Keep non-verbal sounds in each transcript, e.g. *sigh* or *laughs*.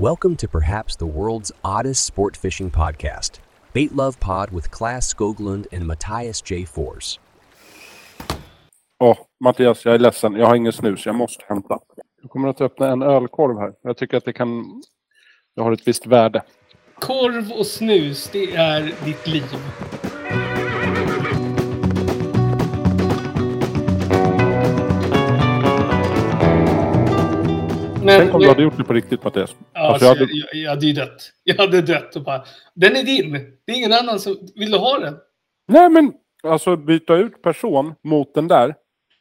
Welcome to perhaps the world's oddest sport fishing podcast, Bait Love Pod with Class Skoglund and Matthias J. Fors. Åh, Mattias, jag är ledsen. Jag har ingen snus. Jag måste hämta. Jag kommer att öppna en ölkorv här. Jag tycker att det kan... Det har ett visst värde. Korv och snus, det är ditt liv. Men, Tänk om du hade gjort det på riktigt, Mattias. Ja, Alltså, jag hade- jag, jag hade ju dött. Jag hade dött och bara, den är din. Det är ingen annan som, vill du ha den? Nej, men alltså byta ut person mot den där.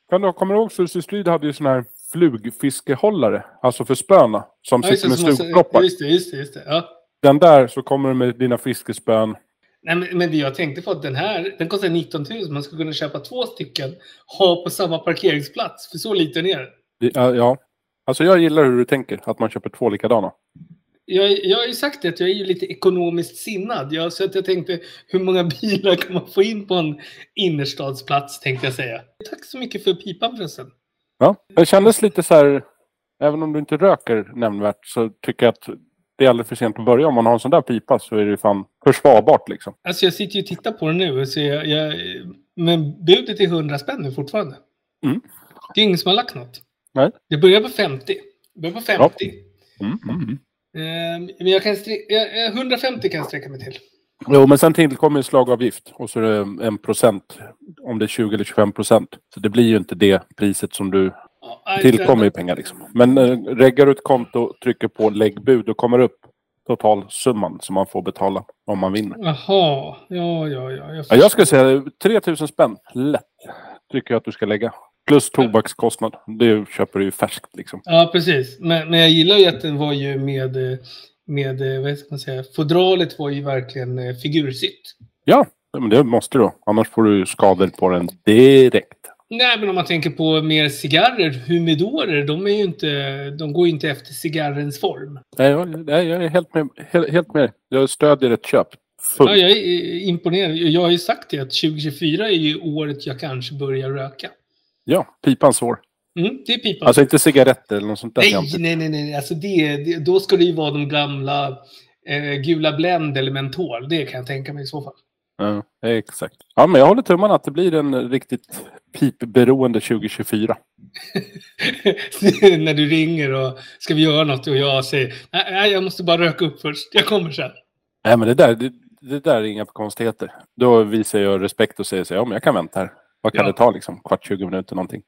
Kan du, kommer du ihåg Susie Strid hade ju sån här flugfiskehållare. Alltså för spöna. Som Ja, sitter med stugproppar. Just det, just det, just det. Ja. Den där så kommer du med dina fiskespön. Nej, men, men det jag tänkte på att den här, den kostar 19 000. Man skulle kunna köpa två stycken, ha på samma parkeringsplats. För så liten är den. Ja, ja. Alltså jag gillar hur du tänker. Att man köper två likadana. Jag, jag har ju sagt det att jag är ju lite ekonomiskt sinnad. Jag, så att jag tänkte, hur många *laughs* bilar kan man få in på en innerstadsplats, tänkte jag säga. Tack så mycket för pipan förresten. Ja, det kändes lite så här, även om du inte röker nämnvärt så tycker jag att det är alldeles för sent att börja. Om man har en sån där pipa så är det fan försvarbart liksom. Alltså jag sitter ju och tittar på den nu. Så jag, jag, men budet är 100 spänn nu fortfarande. Mm. Det är ingen som har lagt något. Nej. Det börjar på 50. Det börjar på 50. Mm, mm, mm. Ehm, men jag kan stre- jag, jag- 150 kan jag sträcka mig till. Jo, men sen tillkommer ju slagavgift och så är det en procent. Om det är 20 eller 25 procent. Så det blir ju inte det priset som du Ja, tillkommer det- pengar liksom. Men äh, reggar du ett konto, trycker på lägg bud, då kommer upp totalsumman som man får betala om man vinner. Jaha, ja, ja, ja. Ja, jag skulle säga 3000 spänn, lätt, tycker jag att du ska lägga. Plus tobakskostnad. Det köper du ju färskt liksom. Ja, precis. Men, men jag gillar ju att den var ju med, med vad ska man säga, fodralet var ju verkligen eh, figursytt. Ja, men det måste du. Annars får du skador på den direkt. Nej, men om man tänker på mer cigarrer, humidorer, de, är ju inte, de går ju inte efter cigarrens form. Nej, jag, nej, jag är helt med, helt, helt med. Jag stödjer ett köp. Ja, jag är imponerad. Jag har ju sagt det att 2024 är ju året jag kanske börjar röka. Ja, pipans hår. Mm, det är pipan. Alltså inte cigaretter eller något sånt där. nej, nej, nej, nej. Alltså det, det, då ska det ju vara de gamla eh, gula Blend eller mentol. Det kan jag tänka mig i så fall. Ja, exakt. Ja, men jag håller tummarna att det blir en riktigt pipberoende 2024. *laughs* När du ringer och ska vi göra något och jag säger nej, jag måste bara röka upp först. Jag kommer sen. Nej, men det där, det, det där är inga konstigheter. Då visar jag respekt och säger så ja men jag kan vänta här. Vad kan Ja. det ta liksom? Kvart, 20 minuter någonting.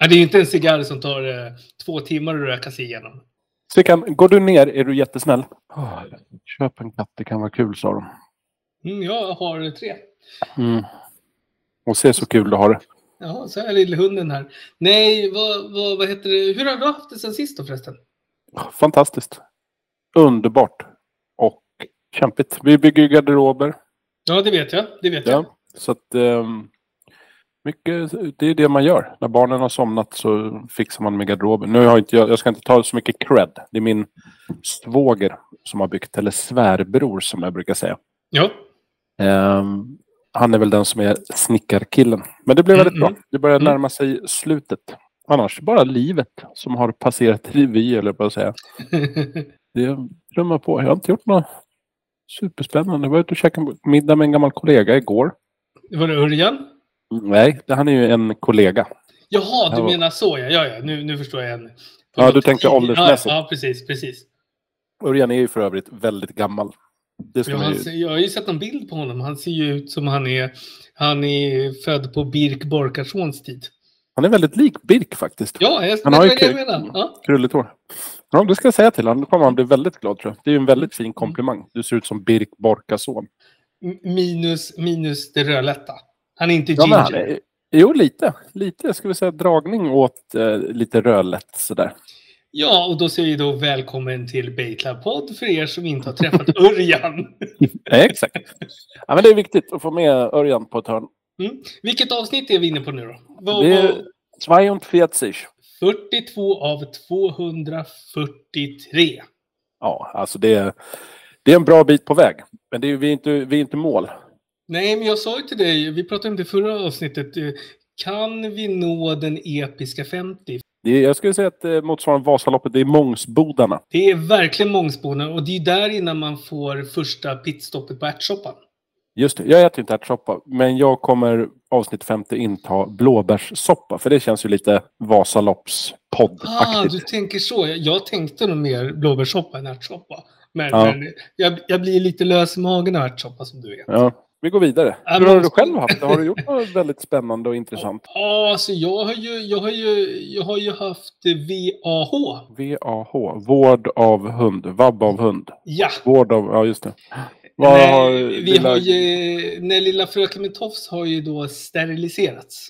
Nej, det är ju inte en cigarr som tar eh, två timmar att röka sig igenom. Stickan, går du ner är du jättesnäll. Oh, köp en katt, det kan vara kul sa de. Mm, jag har tre. Mm. Och se så kul du har det. Jaha, så är lillhunden här. Nej, vad, vad, vad heter det? Hur har du haft det sen sist då förresten? Fantastiskt. Underbart. Och kämpigt. Vi bygger garderober. Ja, det vet jag. Det vet jag. Ja. Så att ehm, mycket, det är det man gör. När barnen har somnat så fixar man med garderoben. Nu har inte jag, jag ska inte ta så mycket cred. Det är min svåger som har byggt, eller svärbror som jag brukar säga. Ja. Ehm, han är väl den som är snickarkillen. Men det blev väldigt Mm, bra. Det börjar mm. närma sig slutet. Annars bara livet som har passerat revy, eller på att säga. *laughs* Det trummar på. Jag har inte gjort något superspännande. Jag var ute och käkade middag med en gammal kollega igår. var det Örjan? Nej, det- han är ju en kollega. Jaha, du Ja. menar så ja. Ja, ja. Nu, nu förstår jag. En, Ja, du tänkte åldersmässigt. Ja, ja, precis, precis. Örjan är ju för övrigt väldigt gammal. Ja, han, ju... jag har ju sett en bild på honom. Han ser ju ut som han är, han är född på Birk Borkarssons tid. Han är väldigt lik Birk faktiskt. Ja, jag Han har ju vad jag menar. Ja. Krulligt hår. Ja, det ska jag säga till honom. Då kommer han bli väldigt glad tror jag. Det är ju en väldigt fin komplimang. Du ser ut som Birk Borkason. Minus, minus det rödlätta. Han är inte Ja, men han ginger. är... Jo, lite. Lite, jag skulle säga dragning åt eh, lite rödlätt sådär. Ja, och då säger vi då välkommen till Baitlab-podd för er som inte har träffat *laughs* Örjan. Ja, exakt. Ja, men det är viktigt att få med Örjan på ett hörn. Mm. Vilket avsnitt är vi inne på nu då? Vad, Det är vad, 42 42 av 243. Ja, alltså det är, det är en bra bit på väg. Men det är, vi, är inte, vi är inte mål. Nej, men jag sa ju till dig, vi pratade om det förra avsnittet. eh, Kan vi nå den episka 50? Det är, jag skulle säga att eh, motsvarande Vasaloppet, det är Mångsbodarna. Det är verkligen Mångsbodarna och det är där innan man får första pitstoppet på ärtsoppan. Just det, jag äter inte ärtsoppa, men jag kommer avsnitt 50 inta blåbärssoppa, för det känns ju lite Ah, Vasalopps-podd-aktigt. du tänker så. Jag, jag tänkte nog mer blåbärssoppa än ärtsoppa. Men, Ja. men jag, jag blir lite lös i magen av ärtsoppa som du vet. Ja, vi går vidare. Hur har du själv haft det? Har du gjort något *laughs* väldigt spännande och intressant? Ja, alltså jag har ju, jag har ju, jag har ju haft VAH. VAH, vård av hund, vabb av hund. Ja. Vård av, ja just det. Vad Nej, har vi lilla- har ju, när lilla fröken med tofs har ju då steriliserats.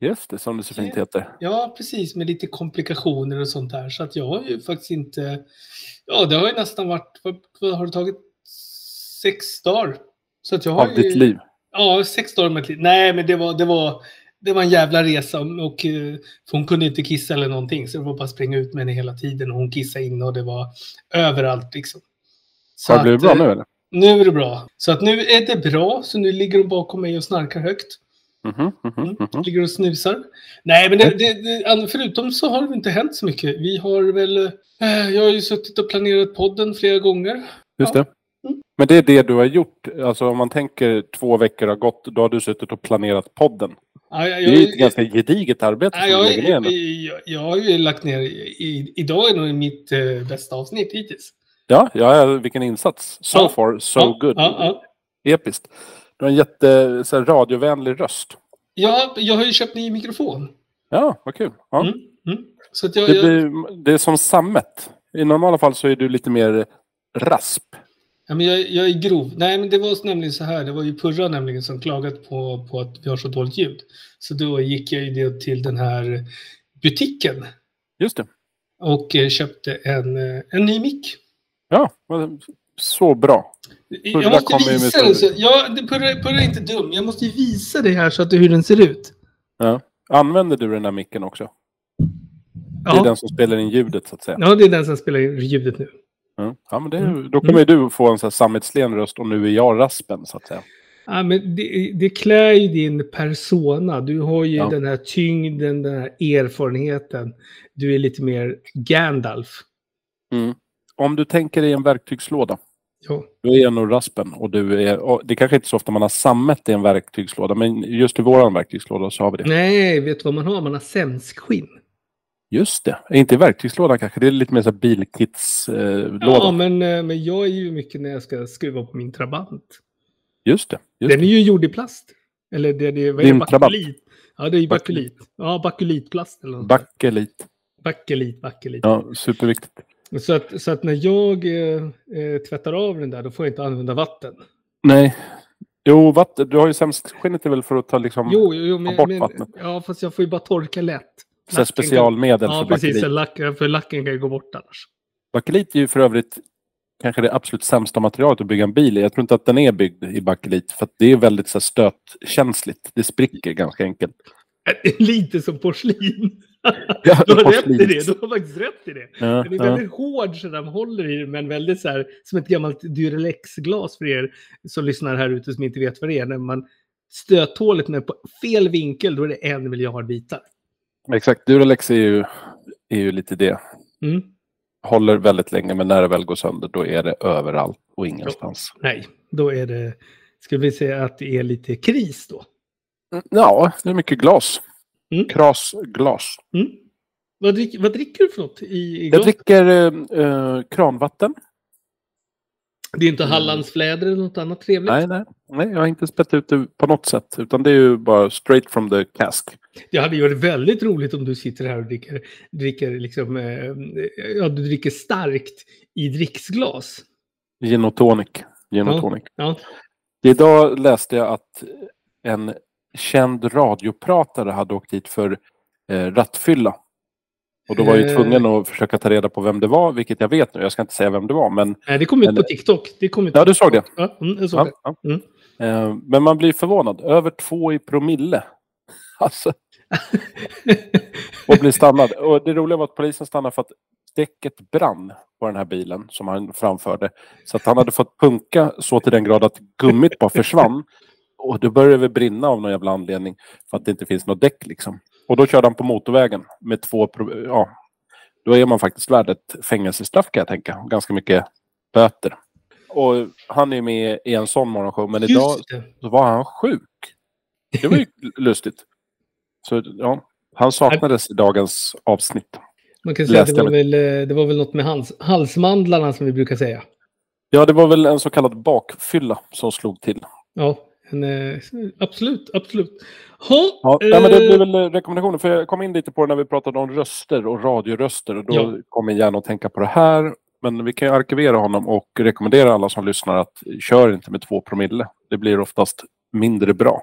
Just det, som det så fint heter. Ja, precis, med lite komplikationer och sånt där. Så att jag har ju faktiskt inte... Ja, det har ju nästan varit... Vad har det tagit? Sex dagar. Så att jag har Av ditt liv. Ja, sex dagar med ett liv. Nej, men det var, det var, det var en jävla resa. Och, eh, för hon kunde inte kissa eller någonting. Så det var bara springa ut med henne hela tiden. Och hon kissade in och det var överallt liksom. Så Har det blivit bra eh, nu eller? Nu är det bra. Så att nu är det bra. Så nu ligger hon bakom mig och snarkar högt. Mhm, mhm, Mm. mhm. Ligger och snusar. Nej, men det, det, det, an- förutom så har det inte hänt så mycket. Vi har väl... Eh, jag har ju suttit och planerat podden flera gånger. Just Ja. det. Men det är det du har gjort. Alltså om man tänker två veckor har gått, då har du suttit och planerat podden. Ja, jag, Det är ju ett ganska gediget arbete Nej, som jag, du lägger ner jag, jag, har ju lagt ner... I, idag är nog mitt eh, bästa avsnitt hittills. Ja, ja, vilken insats. So Ja. far, so ja, good. Ja, ja. Episkt. Du har en jätte så här, radiovänlig röst. Ja, jag har ju köpt ny mikrofon. Ja, vad kul. Ja. Mm, mm. Så jag, Det, blir, det är som sammet. I normala fall så är du lite mer rasp. Ja, men jag, jag är grov. Nej, men det var nämligen så här. Det var ju Purra nämligen som klagat på, på att vi har så dåligt ljud. Så då gick jag ju till den här butiken Just det. och eh, köpte en, eh, en ny mick. Ja, så bra. Jag måste visa den. så- ja, det- Purra, Purra är inte dum. Jag måste ju visa det här så att det, hur den ser ut. Ja. Använder du den där micken också? Det är Ja, den som spelar in ljudet så att säga. ja det är den som spelar in ljudet nu. Ja, ja men det, Mm. då kommer ju du få en så här sammetslen röst och nu är jag raspen så att säga. Ja, men det, det klär ju din persona. Du har ju Ja. den här tyngden, den här erfarenheten. Du är lite mer Gandalf. Om du tänker dig en verktygslåda. Ja. Då är nog raspen och du är... Och det kanske inte är så ofta man har sammet i en verktygslåda, men just i våran verktygslåda så har vi det. Nej, vet du vad man har? Man har sämskskinn. Just det. Inte verktygslådan kanske, det är lite mer så här bilkitslåda. Ja, men, eh, men jag är ju mycket när jag ska skruva på min Trabant. Just det. Just Den det. är ju gjord i plast. Eller det, det, vad är det? Bakelit. Ja, det är ju Bakelit. bakelit. Ja, bakelitplast eller något. sånt. Backelit. Bakelit, bakelit. Ja, superviktigt. Så, att, så att när jag eh, eh, tvättar av den där, då får jag inte använda vatten. Nej. Jo, vatten. Du har ju sämstskinnet är väl för att ta liksom Jo, jo, men, bort men, vattnet. ja, fast jag får ju bara torka lätt. Så specialmedel Ja, för precis. bakelit. Lack, för lacken kan ju gå bort annars. Bakelit är ju för övrigt kanske det absolut sämsta materialet att bygga en bil i. Jag tror inte att den är byggd i bakelit för det är väldigt så här, stötkänsligt. Det spricker ganska enkelt. Lite som porslin. Ja, *laughs* Du har rätt i porslin. det. Du har faktiskt rätt i det. Ja, Den är ja. väldigt hård så man håller i den, men väldigt så här som ett gammalt Duralex-glas för er som lyssnar här ute som inte vet vad det är. När man stöthålet med på fel vinkel, då är det en miljard bitar. Exakt, Duralex är ju, är ju lite det. Mm. Håller väldigt länge men när det väl går sönder då är det överallt och ingenstans. Nej, då är det, skulle vi säga att det är lite kris då. Ja, det är mycket glas. Mm. Kras glas. Mm. Vad, drick, vad dricker du för något i, i Jag dricker eh, eh, kranvatten. Det är inte Hallandsfläder eller något annat trevligt? Nej, nej, nej, jag har inte spett ut det på något sätt. Utan det är ju bara straight from the cask. Det hade ju varit väldigt roligt om du sitter här och dricker, dricker, liksom, eh, ja, du dricker starkt i dricksglas. Gin och tonic. Gin och Ja. tonic. Ja. Idag läste jag att en känd radiopratare hade åkt dit för eh, rattfylla. Och då var jag Eh. tvungen att försöka ta reda på vem det var, vilket jag vet nu. Jag ska inte säga vem det var, men Nej, det kom ut på TikTok. Det kom ut Ja, du såg TikTok. Ja, mm, jag såg Ja, det. ja. Mm. Eh, Men man blir förvånad. Över två i promille. *laughs* Alltså, *laughs* och blir stannad. Och det roliga var att polisen stannade för att däcket brann på den här bilen som han framförde. Så att han hade fått punka så till den grad att gummit bara försvann. Och då började det brinna av någon jävla anledning. För att det inte finns något däck liksom. Och då körde han på motorvägen med två... Ja, då är man faktiskt värd ett fängelsestraff kan jag tänka. Ganska mycket böter. Och han är med i en sån morgonshow. Men idag det. så var han sjuk. Det var ju *laughs* lustigt. Så ja, han saknades i dagens avsnitt. Man kan säga att det var, jag väl, eh, det var väl något med hals, halsmandlarna som vi brukar säga. Ja, det var väl en så kallad bakfylla som slog till. Ja, en, eh, absolut, absolut. Ha, Ja, nej, men det eh, blir väl rekommendationer. För jag kom in lite på det när vi pratade om röster och radioröster. Och då Ja. kom min hjärna att tänka på det här. Men vi kan ju arkivera honom och rekommendera alla som lyssnar att kör inte med två promille. Det blir oftast mindre bra.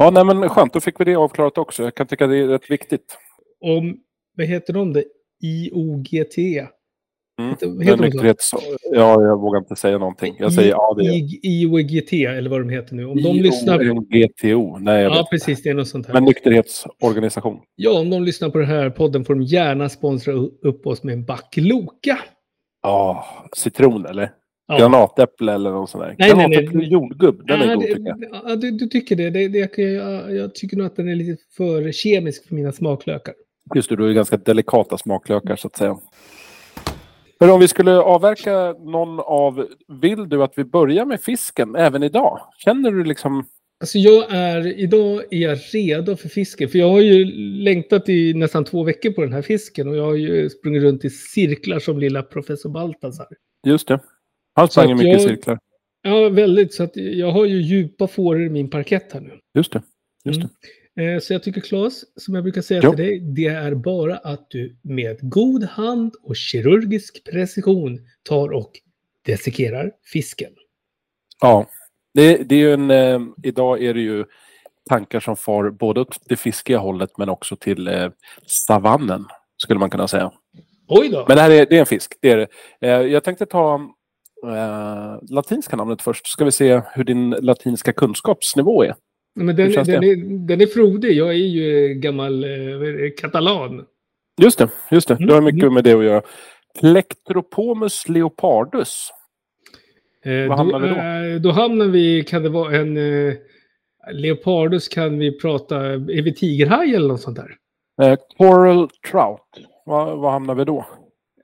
Ja, nej men skönt. Då fick vi det avklarat också. Jag kan tycka det är rätt viktigt. om, vad heter de? Det? IOGT? Mm. Heter, heter nykterhets... Ja, jag vågar inte säga någonting. Jag säger ja, det är IOGT, eller vad de heter nu. Om de lyssnar... GTO. Nej, jag Ja, vet. precis. Det är något sånt här. Men nykterhetsorganisation. Ja, om de lyssnar på den här podden får de gärna sponsra upp oss med en back Loka. Ja, citron eller? Ja. Granatäpple eller något sånt där. Nej, nej, nej. Granatäpple jordgubb. Den är Ja, god det- tycker jag. Ja, du, du tycker det. det, det jag, jag, jag tycker nog att den är lite för kemisk för mina smaklökar. Just det, du har ju ganska delikata smaklökar så att säga. Men om vi skulle avverka någon av... Vill du att vi börjar med fisken även idag? Känner du liksom... Alltså jag är, idag är jag redo för fisken. För jag har ju längtat i nästan två veckor på den här fisken. Och jag har ju sprungit runt i cirklar som lilla professor Baltasar. Just det. Att i mycket jag- cirklar. Ja, väldigt. Så att jag har ju djupa fåror i min parkett här nu. Just det. Just Mm. det. Eh, Så jag tycker Claes, som jag brukar säga Ja. till dig, det är bara att du med god hand och kirurgisk precision tar och desikerar fisken. Ja. Det, det är ju en... Eh, idag är det ju tankar som far både åt det fiskiga hållet men också till eh, savannen. Skulle man kunna säga. Oj då! Men det här är, det är en fisk. Det är det. Eh, jag tänkte ta eh, latinska namnet först. Ska vi se hur din latinska kunskapsnivå är. Men den, den, är, den är frodig. Jag är ju gammal eh, är det, katalan. Just det, just det. Det har mycket Mm. med det att göra. Plectropomus leopardus. Eh, Vad hamnar vi då? eh, Då hamnar vi, kan det vara en eh, Leopardus kan vi prata, är vi tigerhaj eller något sånt där? Eh, coral trout. Vad hamnar vi då?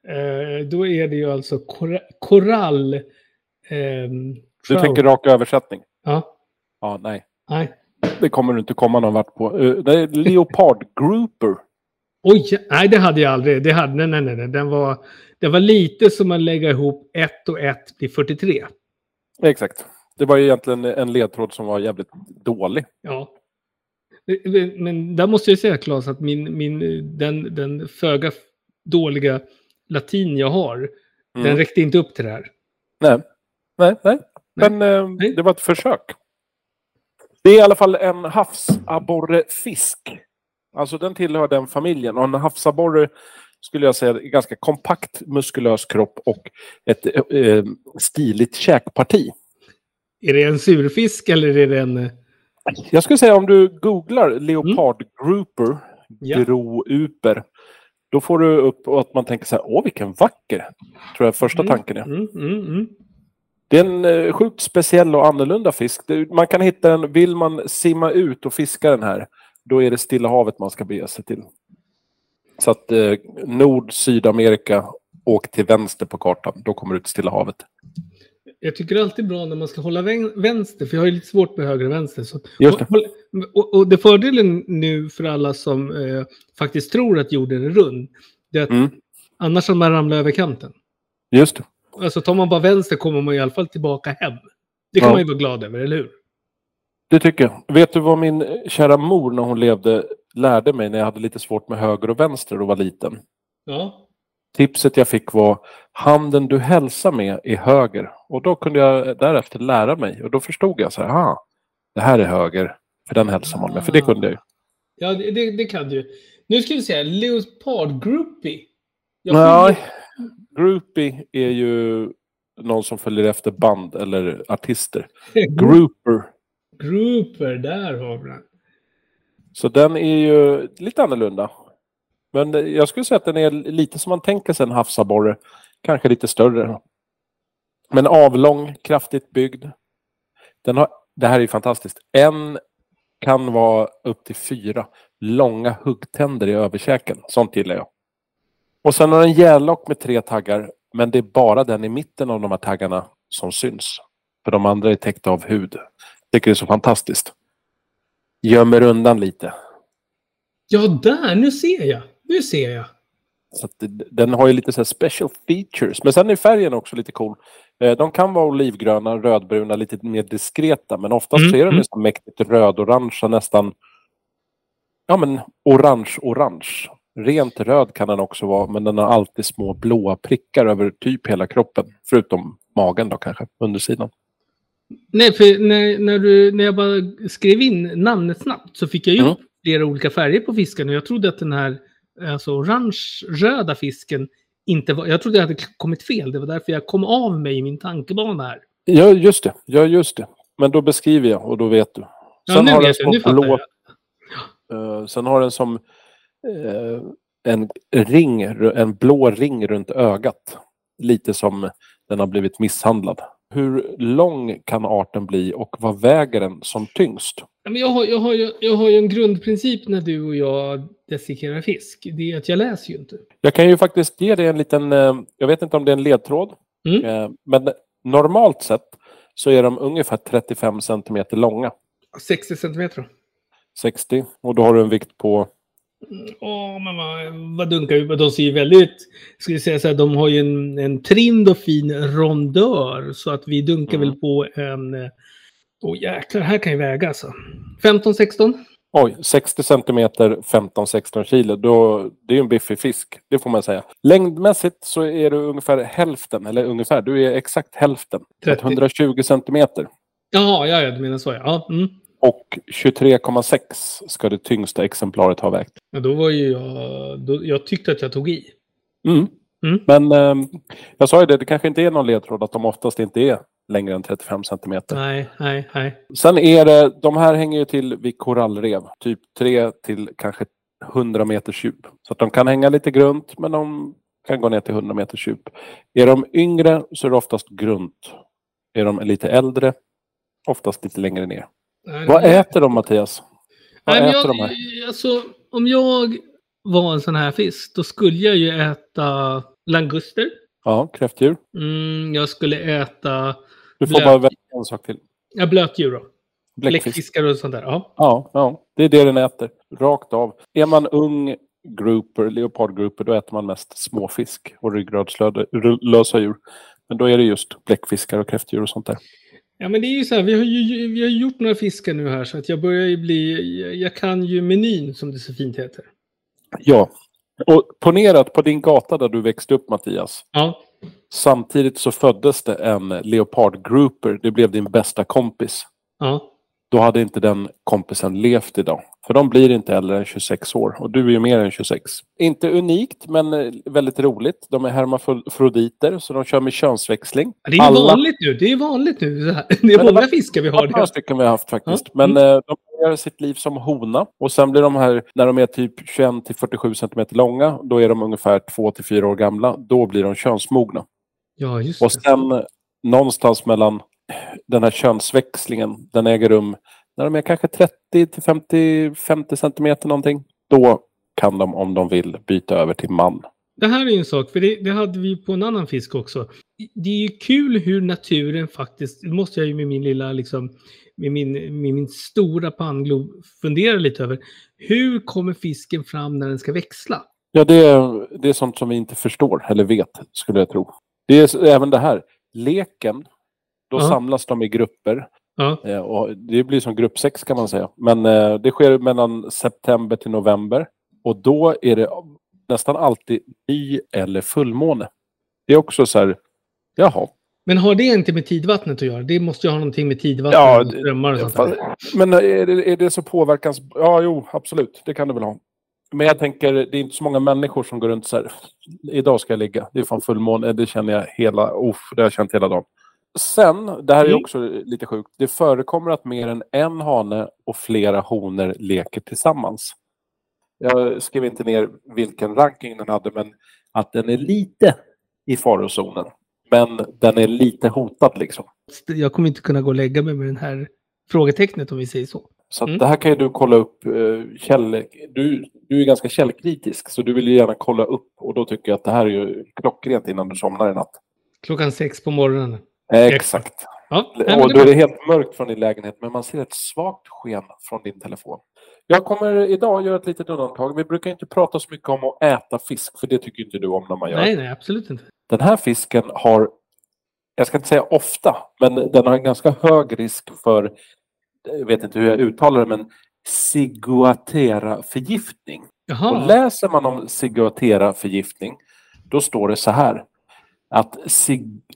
Eh, då är det ju alltså kor korall. ehm, Du tänker rak översättning? Ja, Ja, nej. nej. Det kommer du inte komma någon vart på. Eh, det är leopard grouper. Oj, nej det hade jag aldrig. Det hade, nej, nej, nej, nej. Den var, det var lite som att lägga ihop ett och ett blir 43. Exakt. Det var ju egentligen en ledtråd som var jävligt dålig. Ja. Men- Men där måste jag säga Claes att min, min, den, den föga dåliga latin jag har, Mm. den räckte inte upp till det här. Nej, nej, nej. Men eh, Nej. det var ett försök. Det är i alla fall en havsabborrefisk. Alltså den tillhör den familjen. Och en havsabborre skulle jag säga är ganska kompakt muskulös kropp och ett eh, eh, stiligt käkparti. Är det en surfisk eller är det en... eh, Jag skulle säga om du googlar leopard grouper, Ja. grouper, då får du upp att man tänker så här, åh vilken vacker, tror jag första Mm. tanken är. Mm, mm, mm. Det är en eh, sjukt speciell och annorlunda fisk. Man kan hitta den, vill man simma ut och fiska den här, då är det Stilla havet man ska bege sig till. Så att eh, Nord, Sydamerika, åk till vänster på kartan. Då kommer du till Stilla havet. Jag tycker det är alltid bra när man ska hålla vän- vänster, för jag har ju lite svårt med höger och vänster. Så, Just det. och, och, det fördelen nu för alla som eh, faktiskt tror att jorden är rund, det är att Mm. annars har man ramlat över kanten. Just det. Alltså tar man bara vänster kommer man i alla fall tillbaka hem. Det kan Ja. man ju vara glad över, eller hur? Det tycker jag. Vet du vad min eh, kära mor när hon levde lärde mig när jag hade lite svårt med höger och vänster och var liten? Ja. Tipset jag fick var handen du hälsar med är höger. Och då kunde jag därefter lära mig. Och då förstod jag så här, aha, det här är höger. För den hälsar man med. För det kunde jag ju. Ja, det, det, kan du. Nu ska vi se, Leopard Groupie. Jag Nej, groupie är ju någon som följer efter band eller artister. Group- Grouper. Grouper, där har vi den. Så den är ju lite annorlunda. Men jag skulle säga att den är lite som man tänker sig en havsabborre. Kanske lite större. Men avlång, kraftigt byggd. Den har, det här är ju fantastiskt. En kan vara upp till fyra. långa huggtänder i överkäken. Sånt gillar jag. Och sen har den gärlock med tre taggar, men det är bara den i mitten av de här taggarna som syns. För de andra är täckta av hud. Tycker det är så fantastiskt. Gömmer undan lite. Ja, där! Nu ser jag. Nu ser jag. Så det, den har ju lite så här special features. Men sen är färgen också lite cool. Eh, De kan vara olivgröna, rödbruna, lite mer diskreta. Men oftast Mm, är de nästan mäktigt röd-orangea, nästan ja men orange-orange. Rent röd kan den också vara, men den har alltid små blåa prickar över typ hela kroppen. Förutom magen då kanske, undersidan. Nej, för när, när, du, när jag bara skrev in namnet snabbt så fick jag ju Mm. flera olika färger på fisken. Och jag trodde att den här alltså, orange-röda fisken inte var... Jag trodde jag hade kommit fel. Det var därför jag kom av mig i min tankebana här. Ja, just det. Ja, just det. Men då beskriver jag och då vet du. Ja, nu har vet jag. Nu fattar blå jag. Eh, sen har den som eh, en ring, en blå ring runt ögat. Lite som den har blivit misshandlad. Hur lång kan arten bli och vad väger den som tyngst? Jag, har, jag, har ju, jag har ju en grundprincip när du och jag desikerar fisk. Det är att jag läser ju inte. Jag kan ju faktiskt ge dig en liten, eh, jag vet inte om det är en ledtråd, Mm. eh, men normalt sett så är de ungefär 35 centimeter långa. 60 centimeter. då. 60 och då har du en vikt på Åh, men vad, vad dunkar vi? De ser ju väldigt, ska vi säga så här, de har ju en, en trind och fin rondör. Så att vi dunkar Mm. väl på en... Åh jäklar, här kan ju väga alltså. 15-16? Oj, 60 centimeter, 15-16 kilo. Då, det är ju en biffig fisk, det får man säga. Längdmässigt så är du ungefär hälften, eller ungefär, du är exakt hälften. Så att 30. 120 centimeter. Jaha, ja, ja, du menar så ja. ja mm. Och 23,6 ska det tyngsta exemplaret ha vägt. ja då var ju jag... Då, jag tyckte att jag tog i. Mm. Mm. Men eh, jag sa ju det, det kanske inte är någon ledtråd att de oftast inte är längre än 35 centimeter. Nej, nej, nej. Sen är det, de här hänger ju till vid korallrev. Typ 3 till kanske 100 meters djup. Så att de kan hänga lite grunt men de kan gå ner till 100 meters djup. Är de yngre så är det oftast grunt. Är de lite äldre, oftast lite längre ner. Nej Vad det- äter de Mattias? Vad Nej, äter jag, de här? Alltså, om jag var en sån här fisk, då skulle jag ju äta languster. Ja, kräftdjur. Mm, jag skulle äta Du får Blöt. bara välja en sak till. ja, blötdjur då. Bläckfisk. Bläckfiskar och sånt där. Ja. Ja, ja, det är det den äter. Rakt av. Är man ung grouper, leopardgrouper, då äter man mest småfisk och ryggradslösa djur. Men då är det just bläckfiskar och kräftdjur och sånt där. Ja, men det är ju så här, vi har ju vi har gjort några fiskar nu här så att jag börjar ju bli, jag, jag kan ju menyn som det så fint heter. Ja. Och ponera att på din gata där du växte upp Mattias, Ja, samtidigt så föddes det en leopardgrouper. Det blev din bästa kompis. ja. Då hade inte den kompisen levt idag. För de blir inte äldre än 26 år. Och du är ju mer än 26. Inte unikt, men eh, väldigt roligt. De är hermafroditer, så de kör med könsväxling. Det är Alla- vanligt nu. Det är vanligt nu. Det *laughs* är Men det många var- fiskar vi har. några Det. stycken vi har haft faktiskt. Ja. Men eh, de börjar sitt liv som hona. Och sen blir de här, när de är typ 21 till 47 centimeter långa, då är de ungefär 2 till 4 år gamla. Då blir de könsmogna. Ja, just Och det. sen eh, någonstans mellan den här könsväxlingen, den äger rum när de är kanske 30 till 50, 50 centimeter någonting. Då kan de om de vill byta över till man. Det här är ju en sak, för det, det hade vi på en annan fisk också. Det är ju kul hur naturen faktiskt, det måste jag ju med min lilla, liksom, med min, med min stora pannglob fundera lite över. Hur kommer fisken fram när den ska växla? Ja, det är, det är sånt som vi inte förstår eller vet, skulle jag tro. Det är även det här. Leken, då Ja. samlas de i grupper. Ja, Eh, och det blir som grupp sex kan man säga. Men eh, det sker mellan september till november. Och då är det nästan alltid ny eller fullmåne. Det är också så här, jaha. men har det inte med tidvattnet att göra? Det måste ju ha någonting med tidvattnet Ja, och strömmar och sånt där. Men är det, är det så påverkans... Ja, jo, absolut. Det kan det väl ha. Men jag tänker, det är inte så många människor som går runt så här. Idag ska jag ligga. Det är fan fullmåne. Det känner jag hela... Uff, det har jag känt hela dagen. Sen, det här är Mm. också lite sjukt. Det förekommer att mer än en hane och flera honor leker tillsammans. Jag skrev inte ner vilken ranking den hade, men att den är lite i farozonen. Men den är lite hotad liksom. Jag kommer inte kunna gå och lägga mig med den här frågetecknet om vi säger så. Så Mm. det här kan ju du kolla upp. eh, käll, du, du är ganska källkritisk så du vill ju gärna kolla upp och då tycker jag att det här är ju klockrent innan du somnar i natt. Klockan sex på morgonen. Exakt. Ja, och då är det helt mörkt från din lägenhet men man ser ett svagt sken från din telefon. Jag kommer idag göra ett litet undantag. Vi brukar inte prata så mycket om att äta fisk för det tycker inte du om när man gör. nej, nej, absolut inte. Den här fisken har, jag ska inte säga ofta, men den har en ganska hög risk för, jag vet inte hur jag uttalar det, men ciguatera-förgiftning. Och läser man om ciguatera-förgiftning, då står det så här. Att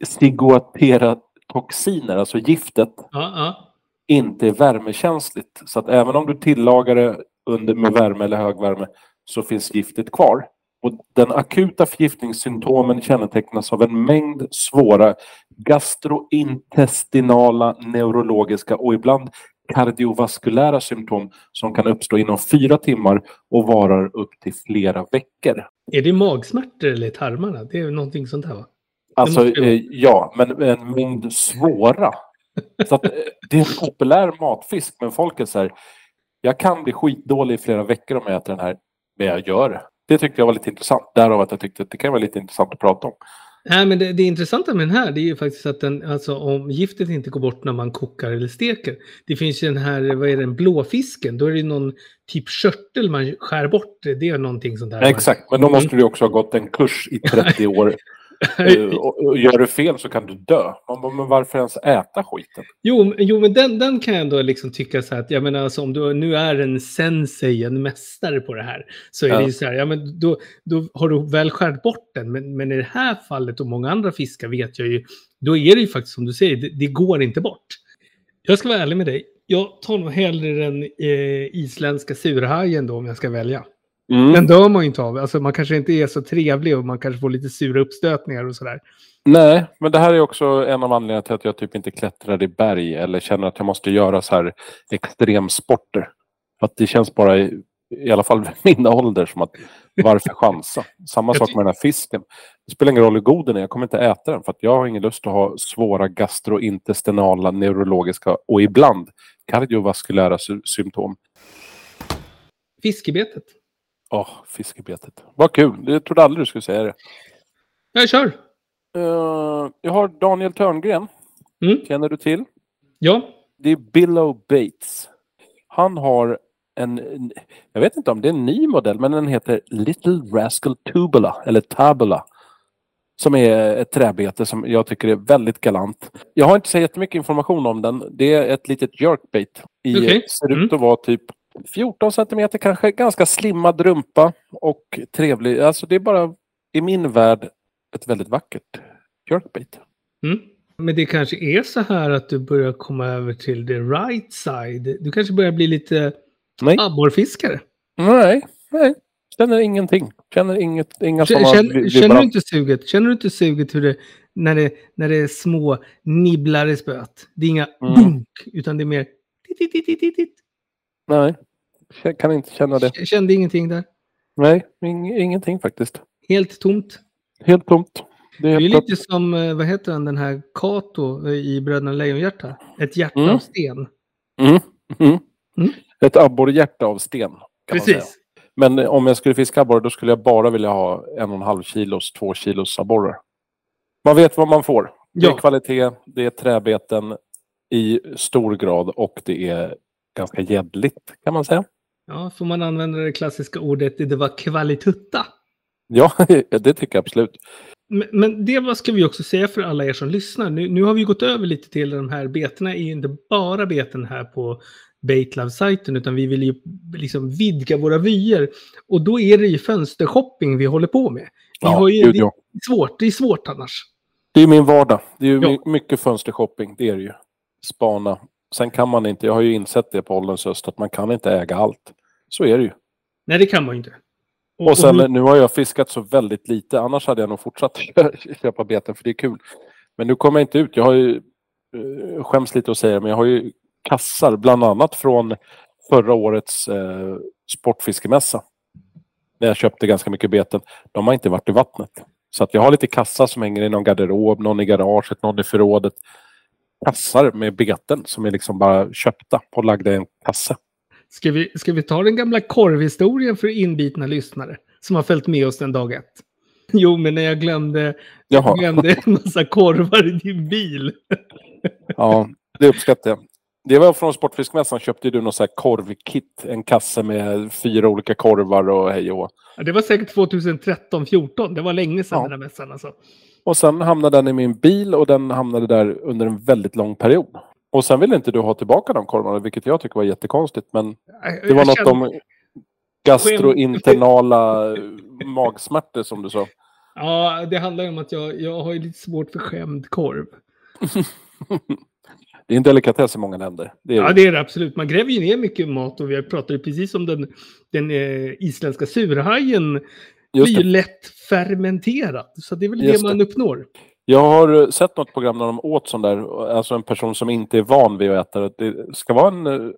ciguatera-toxiner, alltså giftet, ja, ja. inte är värmekänsligt. Så att även om du tillagar det under med värme eller högvärme så finns giftet kvar. Och den akuta förgiftningssymptomen kännetecknas av en mängd svåra gastrointestinala, neurologiska och ibland kardiovaskulära symptom som kan uppstå inom fyra timmar och varar upp till flera veckor. Är det magsmärtor eller tarmarna? Det är någonting sånt här va? Alltså, eh, ja, men en mängd svåra. Så att, eh, det är en populär matfisk, men folk är så här, jag kan bli skitdålig i flera veckor om jag äter den här, men jag gör det. Det tyckte jag var lite intressant, därav att jag tyckte att det kan vara lite intressant att prata om. Nej, men det, det intressanta med den här det är ju faktiskt att den, alltså om giftet inte går bort när man kokar eller steker. Det finns ju den här, vad är den, blåfisken. Då är det någon typ körtel man skär bort. Det är någonting sånt där. Exakt, men då måste du också ha gått en kurs i 30 *laughs* år. Eh, *laughs* och, och gör du fel så kan du dö. Man bara, men varför ens äta skiten? Jo, jo men den, den kan jag ändå liksom tycka så här att, jag menar, alltså, om du nu är en sensei, en mästare på det här, så är Ja. det ju så här, ja men då, då har du väl skärt bort den. Men, men i det här fallet och många andra fiskar vet jag ju, då är det ju faktiskt som du säger, det, det går inte bort. Jag ska vara ärlig med dig, jag tar nog hellre den eh, isländska surhajen då om jag ska välja. Mm. Den dör man ju inte av, alltså man kanske inte är så trevlig och man kanske får lite sura uppstötningar och sådär. Nej, men det här är också en av anledningarna till att jag typ inte klättrar i berg eller känner att jag måste göra så här extremsporter. För att det känns bara, i, i alla fall *laughs* min ålder, som att varför chansa? Samma sak med den här fisken. Det spelar ingen roll hur god den är, jag kommer inte äta den för att jag har ingen lust att ha svåra gastrointestinala, neurologiska och ibland kardiovaskulära sy- symptom. Fiskebetet. Åh, fiskebetet. Vad kul, jag trodde aldrig du skulle säga det. Jag kör! Eh, jag har Daniel Törngren, Mm. känner du till? Ja, Det är Billow Bates. Han har en, jag vet inte om det är en ny modell, men den heter Little Rascal Tubula, eller Tabula. Som är ett träbete som jag tycker är väldigt galant. Jag har inte så jättemycket information om den. Det är ett litet jerkbait. I, Okej. Ser ut Mm. att vara typ 14 centimeter kanske. Ganska slimmad rumpa och trevlig. Alltså det är bara i min värld ett väldigt vackert jerkbait. Mm. Men det kanske är så här att du börjar komma över till the right side. Du kanske börjar bli lite Nej. abborrfiskare. Nej, nej. Känner ingenting. Känner inget, inga Känner, sådana känner, du inte suget? Känner du inte suget hur det, när, det, när det är små nibblar i spöet? Det är inga Mm. dunk, utan det är mer... tit, tit, tit, tit, tit. Nej, jag kan inte känna det. Jag Kände ingenting där. Nej, ing, ingenting faktiskt. Helt tomt. Helt tomt. Det Det är är helt lite som, eh, vad heter han, den här Kato eh, i Bröderna Lejonhjärta. Ett hjärta Mm. av sten. Mm. Mm. Mm. Ett abborrehjärta av sten. Precis. Men eh, om jag skulle fiska abborre då skulle jag bara vilja ha en och en halv kilos, två kilos abborrar. Man vet vad man får. Det är Ja. kvalitet, det är träbeten i stor grad och det är ganska gäddligt kan man säga. Ja, får man använda det klassiska ordet det var kvalitutta. Ja, *laughs* det tycker jag absolut. Men, men det ska vi också säga för alla er som lyssnar. Nu, nu har vi gått över lite till de här betena. är ju inte bara beten här på Baitlove-sajten, utan vi vill ju liksom vidga våra vyer. Och då är det ju fönstershopping vi håller på med. Vi Ja, ju, det, är svårt, det är svårt annars. Det är min vardag. Det är ju Ja. my- mycket fönstershopping, det är det ju. Spana. Sen kan man inte, jag har ju insett det på ålderns höst, att man kan inte äga allt. Så är det ju. Nej, det kan man ju inte. Och sen hur- nu har jag fiskat så väldigt lite, annars hade jag nog fortsatt *laughs* köpa beten för det är kul. Men nu kommer jag inte ut, jag har ju, eh, skäms lite att säga det, men jag har ju kassar bland annat från förra årets eh, sportfiskemässa. När jag köpte ganska mycket beten. De har inte varit i vattnet. Så att jag har lite kassar som hänger i någon garderob, någon i garaget, någon i förrådet. Kassar med beten som är liksom bara köpta och lagda i en kasse. Ska vi, ska vi ta den gamla korvhistorien för inbitna lyssnare som har följt med oss den dag ett? *laughs* Jo, men när jag glömde, Jaha, glömde en massa korvar i din bil. *laughs* ja, det uppskattar jag. Det var från Sportfiskmässan köpte du någon sån här korvkit. En kasse med fyra olika korvar och hej och. Ja, det var säkert 2013-14. Det var länge sedan Ja. den här mässan alltså. Och sen hamnade den i min bil och den hamnade där under en väldigt lång period. Och sen ville inte du ha tillbaka de korvarna, vilket jag tycker var jättekonstigt. Men det var Jag något kände- om gastrointernala *laughs* magsmärtor som du sa. Ja, det handlar ju om att jag, jag har ju lite svårt för skämd korv. *laughs* Det är en delikatess i många länder. Det Ja, det är det absolut. Man gräver ju ner mycket mat och vi pratade precis om den, den eh, isländska surhajen. Blir just ju det. lätt fermenterad. Så det är väl Just det man uppnår. Jag har eh, sett något program när de åt sån där, alltså en person som inte är van vid att äta det. Det ska vara en, eh,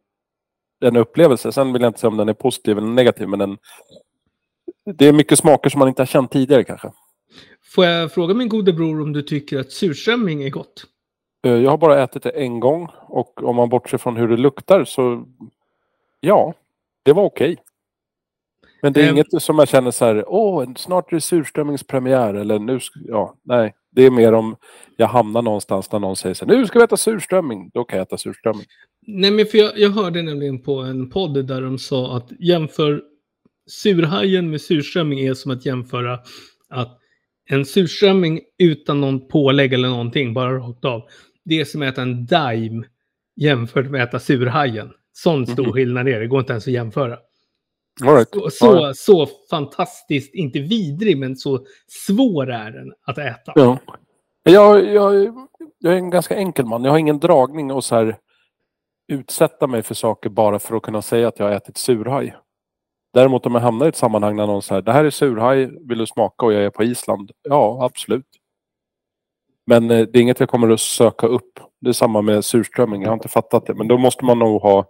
en upplevelse. Sen vill jag inte säga om den är positiv eller negativ, men den, det är mycket smaker som man inte har känt tidigare kanske. Får jag fråga min gode bror om du tycker att surströmming är gott? Eh, Jag har bara ätit det en gång och om man bortser från hur det luktar så ja, det var okej. Men det är Ehm. inget som jag känner så här, åh, snart är det surströmmingspremiär eller nu, ja, nej. Det är mer om jag hamnar någonstans där någon säger så här, nu ska vi äta surströmming, då kan jag äta surströmming. Nej, men för jag, jag hörde nämligen på en podd där de sa att jämför surhajen med surströmming är som att jämföra att en surströmming utan någon pålägg eller någonting, bara rakt av, det är som att äta en daim jämfört med att äta surhajen. Sån stor Mhm. skillnad är det, det går inte ens att jämföra. Right. Så, så, så fantastiskt, inte vidrig, men så svår är den att äta. Ja. Jag, jag, jag är en ganska enkel man. Jag har ingen dragning och så här utsätta mig för saker bara för att kunna säga att jag har ätit surhaj. Däremot om jag hamnar i ett sammanhang där någon säger det här är surhaj, vill du smaka och jag är på Island? Ja, absolut. Men eh, det är inget jag kommer att söka upp. Det är samma med surströmming, jag har inte fattat det. Men då måste man nog ha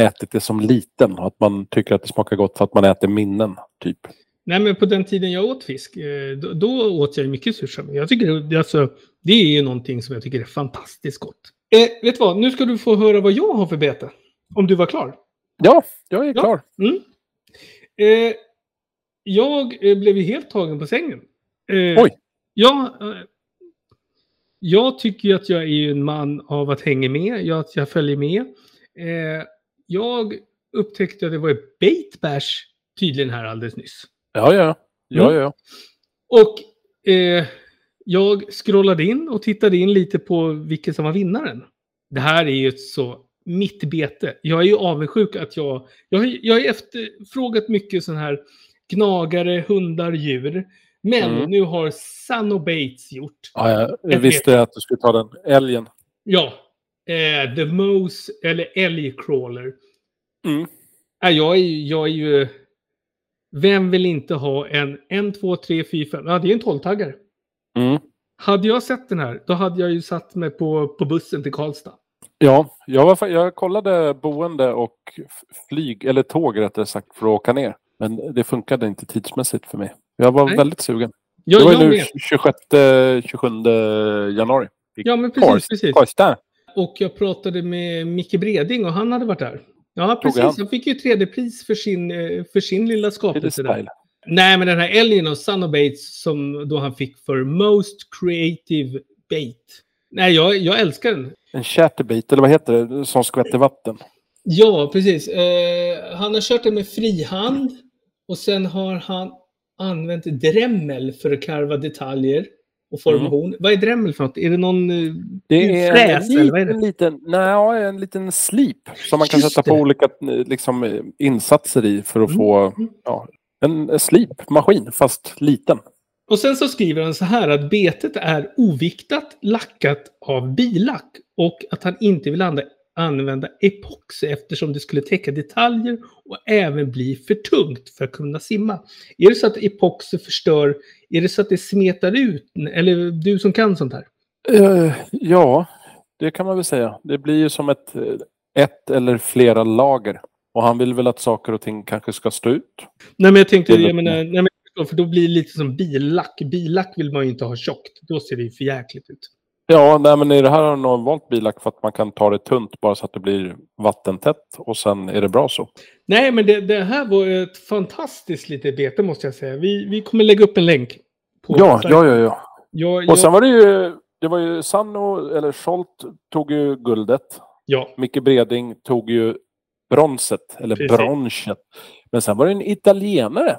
ätit det som liten. Att man tycker att det smakar gott för att man äter minnen, typ. Nej, men på den tiden jag åt fisk, eh, då, då åt jag mycket surströmming. Jag tycker alltså, det är ju någonting som jag tycker är fantastiskt gott. Eh, vet du vad, nu ska du få höra vad jag har för bete. Om du var klar. Ja, jag är Ja. klar. Mm. Eh, jag eh, blev ju helt tagen på sängen. Eh, Oj. Ja, eh, jag tycker ju att jag är en man av att hänga med, jag, att jag följer med. Eh, jag upptäckte att det var ett bait bash tydligen här alldeles nyss. Ja, ja. Ja, Mm. ja. Och eh, jag scrollade in och tittade in lite på vilken som var vinnaren. Det här är ju ett så mitt bete. Jag är ju avundsjuk att jag... Jag jag har efterfrågat mycket sån här gnagare, hundar, djur. Men Mm. nu har Sanno Bates gjort, ja jag visste att du skulle ta den. Älgen. ja, eh, The Mose, eller Älgcrawler. Mm. Äh, jag, är, jag är ju... Vem vill inte ha en 1, 2, 3, 4, 5? Ja, det är en 12-taggare. Mm. Hade jag sett den här, då hade jag ju satt mig på, på bussen till Karlstad. Ja, jag, var, jag kollade boende och flyg, eller tåg rättare sagt, för att åka ner. Men det funkade inte tidsmässigt för mig. Jag var Nej. väldigt sugen. Jag, det var ju nu med. 26, 27 januari. Ja, men precis, Karlstad. precis. Karlstad. Och jag pratade med Micke Breding och han hade varit där. Ja, precis. han? Fick ju tredje pris för sin, eh, för sin lilla skapelse där. Nej, men den här älgen av Son of Bates som då han fick för Most Creative Bait. Nej, jag, jag älskar den. En chatterbait, eller vad heter det? Som skvätter vatten. Ja, precis. Eh, han har kört den med frihand och sen har han använt dremel för att karva detaljer och formation. Vad är dremel för något? Är det någon eh, Det är fräs en eller det? liten, nej, en liten slip som man kan Just sätta på det. olika eh, liksom, eh, insatser i för att Mm. få ja, en slipmaskin, fast liten. Och sen så skriver han så här att betet är oviktat lackat av bilack och att han inte vill anda, använda epoxy eftersom det skulle täcka detaljer och även bli för tungt för att kunna simma. Är det så att epoxy förstör, är det så att det smetar ut, eller du som kan sånt här? Eh, ja, det kan man väl säga. Det blir ju som ett, ett eller flera lager. Och han vill väl att saker och ting kanske ska stå ut. Nej men jag tänkte, jag menar, nej, men, för då blir det lite som billack. Billack vill man ju inte ha tjockt, då ser det ju för jäkligt ut. Ja, nej, men i det här har de valt bilack för att man kan ta det tunt bara så att det blir vattentätt och sen är det bra så. Nej, men det, det här var ett fantastiskt litet bete måste jag säga. Vi, vi kommer lägga upp en länk. På Ja, ja, ja, ja. Jag, Och sen var det ju, det var ju Sanno, eller Scholt tog ju guldet. ja. Micke Breding tog ju bronset, eller Precis. bronset. Men sen var det en italienare.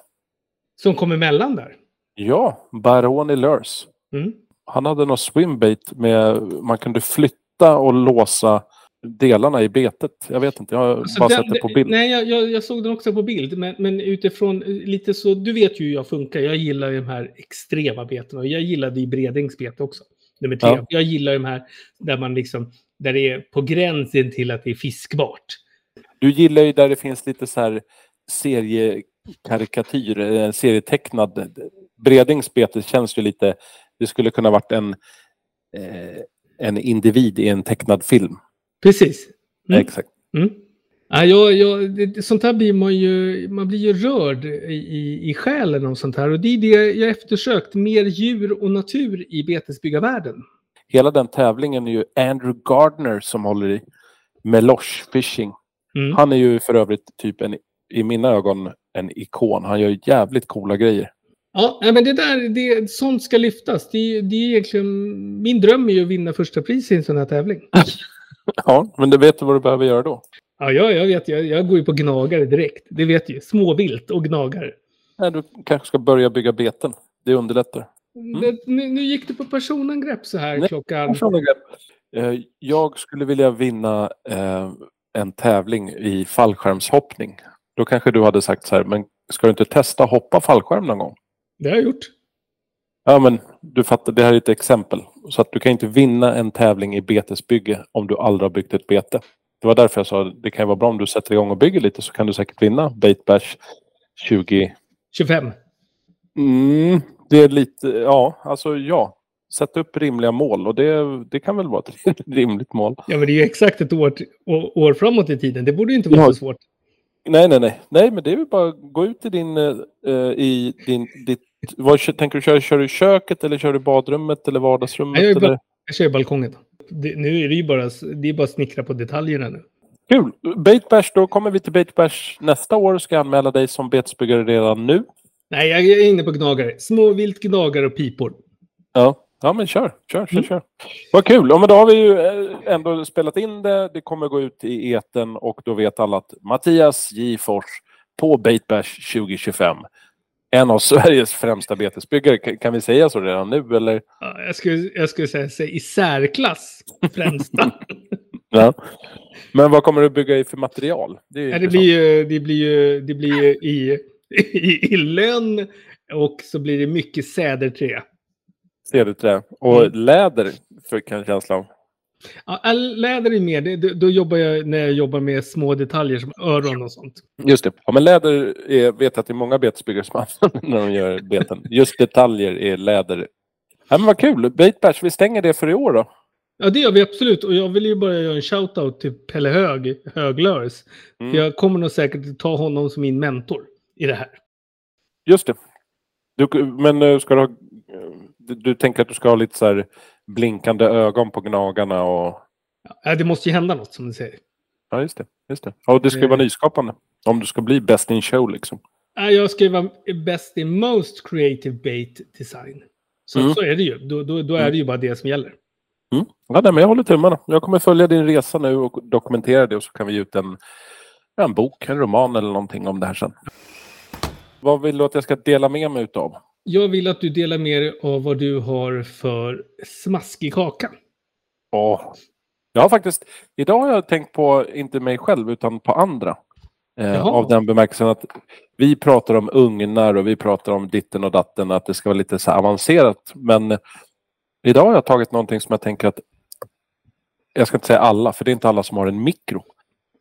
Som kom emellan där. Ja, Baroni Lurs. Mm. Han hade någon swimbait med, man kunde flytta och låsa delarna i betet. Jag vet inte, jag har Alltså, bara den- sett det på bild. Nej, jag, jag, jag såg den också på bild. Men, men utifrån lite så, du vet ju hur jag funkar. Jag gillar ju de här extrema betena. Och jag gillade ju Bredings bete också. Nummer tre. Ja. Jag gillar de här där man liksom, där det är på gränsen till att det är fiskbart. Du gillar ju där det finns lite så här seriekarikatyr, eh, serietecknad. Bredings bete känns ju lite, det skulle kunna varit en, eh, en individ i en tecknad film. Precis. Mm. Exakt. Mm. Ja, jag, jag, sånt här blir man ju, man blir ju rörd i, i, i själen av sånt här. Och det är det jag eftersökt, mer djur och natur i betesbyggarvärlden. Hela den tävlingen är ju Andrew Gardner som håller i Meloche Fishing. Mm. Han är ju för övrigt typ en, i mina ögon en ikon. Han gör jävligt coola grejer. Ja, men det där, det, sånt ska lyftas. Det, det är egentligen, min dröm är ju att vinna första pris i en sån här tävling. *laughs* Ja, men du vet du vad du behöver göra då? Ja, jag, jag vet, jag, jag går ju på gnagare direkt. Det vet du ju. Småvilt och gnagare. Nej, du kanske ska börja bygga beten. Det underlättar. Det, nu, nu gick det på personangrepp så här Mm. Nej, klockan... Eh, Jag skulle vilja vinna eh, en tävling i fallskärmshoppning. Då kanske du hade sagt så här, men ska du inte testa hoppa fallskärm någon gång? Det har jag gjort. Ja, men du fattar, det här är ett exempel. Så att du kan inte vinna en tävling i betesbygge om du aldrig har byggt ett bete. Det var därför jag sa att det kan vara bra om du sätter igång och bygger lite så kan du säkert vinna Bait Bash 20... 25. Mm, det är lite, ja, alltså ja. Sätt upp rimliga mål och det, det kan väl vara ett *laughs* rimligt mål. Ja, men det är ju exakt ett år, år framåt i tiden. Det borde ju inte vara Ja. så svårt. Nej, nej, nej. Nej, men det är väl bara gå ut i din... eh, i din ditt, vad, tänker du köra? Kör du köket eller kör du badrummet eller vardagsrummet? Jag eller? Jag kör balkongen. Det, nu är det ju bara, det är bara att snickra på detaljerna nu. Kul! Bait Bash, då kommer vi till Bait Bash nästa år. Ska jag anmäla dig som betesbyggare redan nu. Nej, jag är inne på gnagare. Småvilt, gnagare och pipor. Ja, ja men kör, kör, kör, Mm. kör. Vad kul! Ja, men då har vi ju eh, ändå spelat in det. Det kommer gå ut i eten och då vet alla att Mattias J. Fors på Bait Bash 2025. En av *laughs* Sveriges främsta betesbyggare. Kan- vi säga så redan nu eller? Ja, Jag skulle, jag skulle säga, i särklass främsta. *laughs* Ja. Men vad kommer du bygga i för material? Det, Ja, det, blir ju, det blir ju, det blir ju i, *laughs* i, i lönn och så blir det mycket säderträ. Cederträ. Och Mm. läder, för kan jag känsla av. Ja, läder är mer, det, då, jobbar jag när jag jobbar med små detaljer som öron och sånt. Just det. Ja, men läder är, vet att det är många betesbyggare som använder *laughs* när de gör beten. Just detaljer är läder. Ja, men vad kul! Bait Bash, vi stänger det för i år då. Ja, det gör vi absolut. Och jag vill ju bara göra en shout-out till Pelle Hög, Höglörs. Mm. Jag kommer nog säkert ta honom som min mentor i det här. Just det. Du, men eh, ska du, ha, du, du tänker att du ska ha lite så här blinkande ögon på gnagarna och... Ja, det måste ju hända något som du säger. Ja, just det. Just det. Ja, och det ska ju vara Eh. nyskapande. Om du ska bli best in show liksom. Ja, Jag ska ju vara best in most creative bait design. Så, Mm. så är det ju. Då, då, då är det ju bara det som gäller. Mm. Ja, nej, men jag håller tummarna. Jag kommer följa din resa nu och dokumentera det och så kan vi ge ut en, en bok, en roman eller någonting om det här sen. Vad vill du att jag ska dela med mig utav? Jag vill att du delar med dig av vad du har för smaskig kaka. Åh. Jag har faktiskt, idag har jag tänkt på, inte mig själv, utan på andra. Eh, av den bemärkelsen att vi pratar om ugnar och vi pratar om ditten och datten, att det ska vara lite så avancerat. Men idag har jag tagit någonting som jag tänker att, jag ska inte säga alla, för det är inte alla som har en mikro.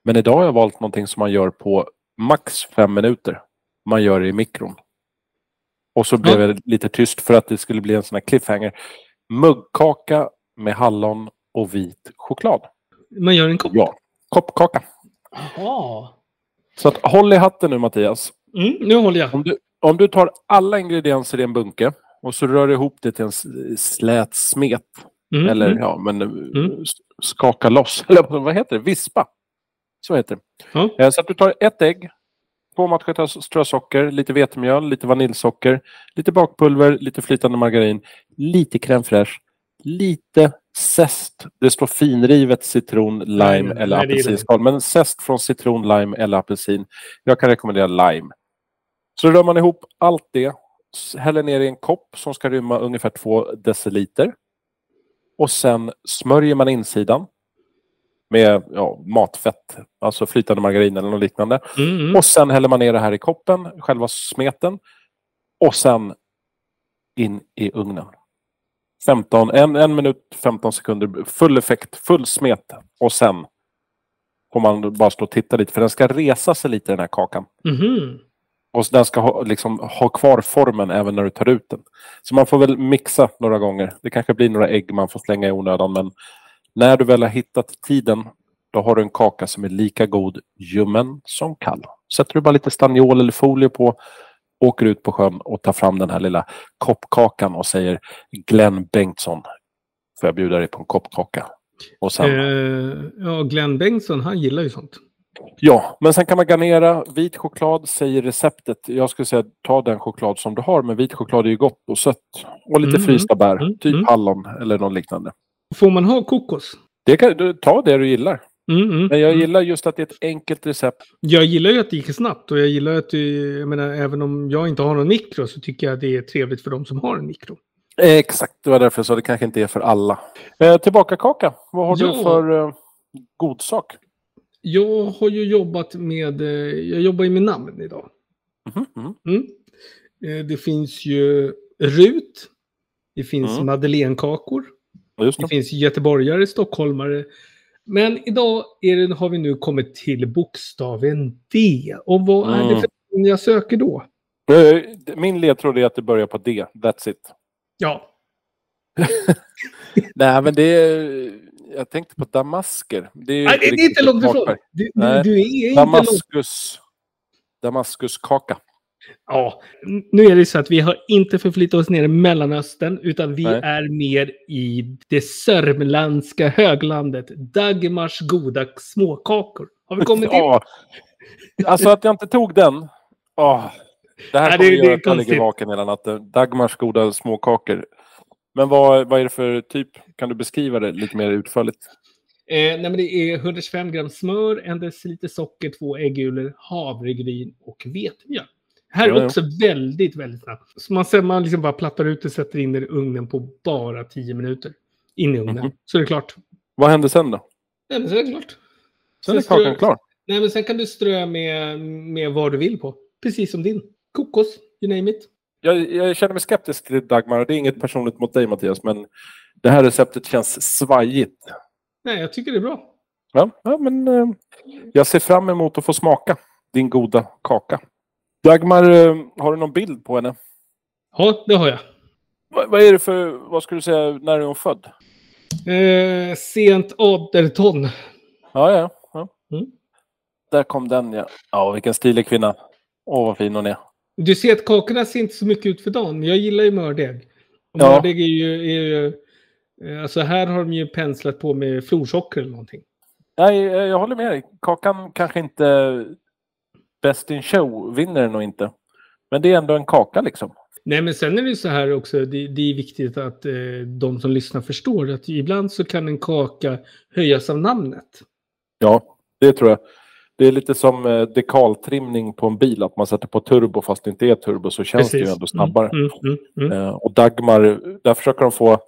Men idag har jag valt någonting som man gör på max fem minuter. Man gör det i mikron. Och så blev jag lite tyst för att det skulle bli en sån här cliffhanger. Muggkaka med hallon och vit choklad. Man gör en kopp. Ja, koppkaka. Jaha. Så att, håll i hatten nu Mattias. Mm, nu håller jag. Om du, om du tar alla ingredienser i en bunke och så rör ihop det till en slät smet. Mm, Eller mm. ja, men eh, Mm. skaka loss. *laughs* Eller vad heter det? Vispa. Så heter det. Ja. Eh, Så att du tar ett ägg, två matsked strösocker, lite vetemjöl, lite vaniljsocker, lite bakpulver, lite flytande margarin, lite crème fraîche, lite zest. Det står finrivet citron, lime Nej, eller nej, apelsinskal. Men zest från citron, lime eller apelsin. Jag kan rekommendera lime. Så rör man ihop allt det, häller ner i en kopp som ska rymma ungefär två deciliter. Och sen smörjer man insidan med ja, matfett, alltså flytande margarin eller något liknande. Mm, mm. Och sen häller man ner det här i koppen, själva smeten. Och sen in i ugnen. 15, en, en minut, 15 sekunder, full effekt, full smet. Och sen får man bara stå och titta lite, för den ska resa sig lite den här kakan. Mhm. Och den ska ha, liksom, ha kvar formen även när du tar ut den. Så man får väl mixa några gånger. Det kanske blir några ägg man får slänga i onödan, men när du väl har hittat tiden, då har du en kaka som är lika god ljummen som kall. Sätter du bara lite staniol eller folie på, åker ut på sjön och tar fram den här lilla koppkakan och säger Glenn Bengtsson, får jag bjuda dig på en koppkaka? Och sen, Eh, ja, Glenn Bengtsson, han gillar ju sånt. Ja, men sen kan man garnera vit choklad, säger receptet. Jag skulle säga ta den choklad som du har, men vit choklad är ju gott och sött. Och lite Mm, frysta bär, mm, typ mm. hallon eller något liknande. Får man ha kokos? Det kan, du, ta det du gillar. Mm, mm, Men jag mm. gillar just att det är ett enkelt recept. Jag gillar ju att det gick snabbt och jag gillar att det, jag menar, även om jag inte har någon mikro så tycker jag att det är trevligt för de som har en mikro. Exakt, det var därför jag sa det kanske inte är för alla. Eh, tillbaka kaka. Vad har Ja. du för eh, god sak? Jag har ju jobbat med, eh, jag jobbar ju med namn idag. Mhm. Mm. Eh, Det finns ju Rut. Det finns Mm. madeleinekakor. Det det. finns göteborgare, stockholmare. Men idag är det, har vi nu kommit till bokstaven D. Och vad är det Mm. för jag söker då? Eh, Min ledtråd är att det börjar på D. That's it. Ja, *laughs* Nej, men det är... Jag tänkte på damasker. Det är, Nej, det, är inte långt ifrån. Du, du, du är inte långt Damaskus. Damaskuskaka. Ja, nu är det så att vi har inte förflyttat oss ner i Mellanöstern, utan vi Nej. är mer i det sörmländska höglandet. Dagmars goda småkakor. Har vi kommit till? Ja. Alltså att jag inte tog den. Åh. Det här Nej, kommer det- göra att jag ligger vaken hela natten. Dagmars goda småkakor. Men vad, vad är det för typ? Kan du beskriva det lite mer utförligt? Eh, nej, det är 125 gram smör, en deciliter socker, två äggulor, havregryn och vetemjöl. Här är också väldigt, väldigt snabbt. Så man, ser- man liksom bara plattar ut och sätter in det i ugnen på bara 10 minuter. In i ugnen. Mhm. Så är det klart. Vad hände sen då? Nej, men så är det klart. Sen är Sen strö- kakan klar. Nej, men sen kan du strö med, med vad du vill på. Precis som din. Kokos, you name it. Jag, jag känner mig skeptisk till Dagmar. Det är inget personligt mot dig Mattias, men det här receptet känns svajigt. Nej, jag tycker det är bra. Ja, ja men eh, jag ser fram emot att få smaka din goda kaka. Dagmar, eh, har du någon bild på henne? Ja, det har jag. Vad, vad är det för, vad skulle du säga, när är hon född? Eh, sent 18. Ja, ja. ja. Mm. Där kom den ja. Ja, vilken stilig kvinna. Åh, vad fin hon är. Du ser att kakorna ser inte så mycket ut för dagen. Jag gillar ju mördeg. Och Ja. Mördeg är ju... Är ju eh, alltså här har de ju penslat på med florsocker eller någonting. Nej, jag, jag håller med dig. Kakan kanske inte Best in show vinner den nog inte. Men det är ändå en kaka liksom. Nej, men sen är det så här också. Det, det är viktigt att eh, de som lyssnar förstår att ibland så kan en kaka höjas av namnet. Ja, det tror jag. Det är lite som eh, dekaltrimning på en bil, att man sätter på turbo fast det inte är turbo så känns det ju ändå snabbare. Mm, mm, mm, mm. Eh, och Dagmar, där försöker de få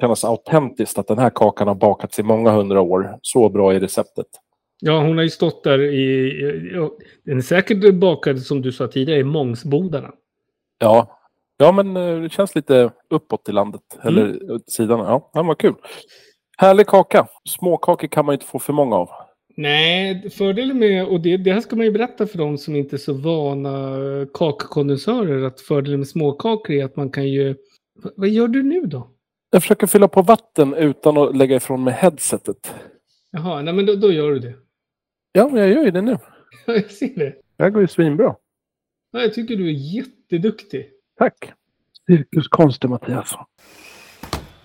kännas autentiskt att den här kakan har bakats i många hundra år. Så bra är receptet. Ja, hon har ju stått där i... Den är säkert bakad, som du sa tidigare, i Mångsbodarna. Ja, ja men eh, det känns lite uppåt i landet. Eller åt sidan. Ja, ja, vad kul. Härlig kaka. Småkakor kan man inte få för många av. Nej, fördelen med, och det, det här ska man ju berätta för de som inte är så vana kakkondensörer, att fördelen med småkakor är att man kan ju... Va- Vad gör du nu då? Jag försöker fylla på vatten utan att lägga ifrån mig headsetet. Jaha, nej men då, då gör du det. Ja, jag gör ju det nu. *laughs* Ja, jag ser det. Det här går ju svinbra. Ja, jag tycker du är jätteduktig. Tack. Cirkuskonster Mattias.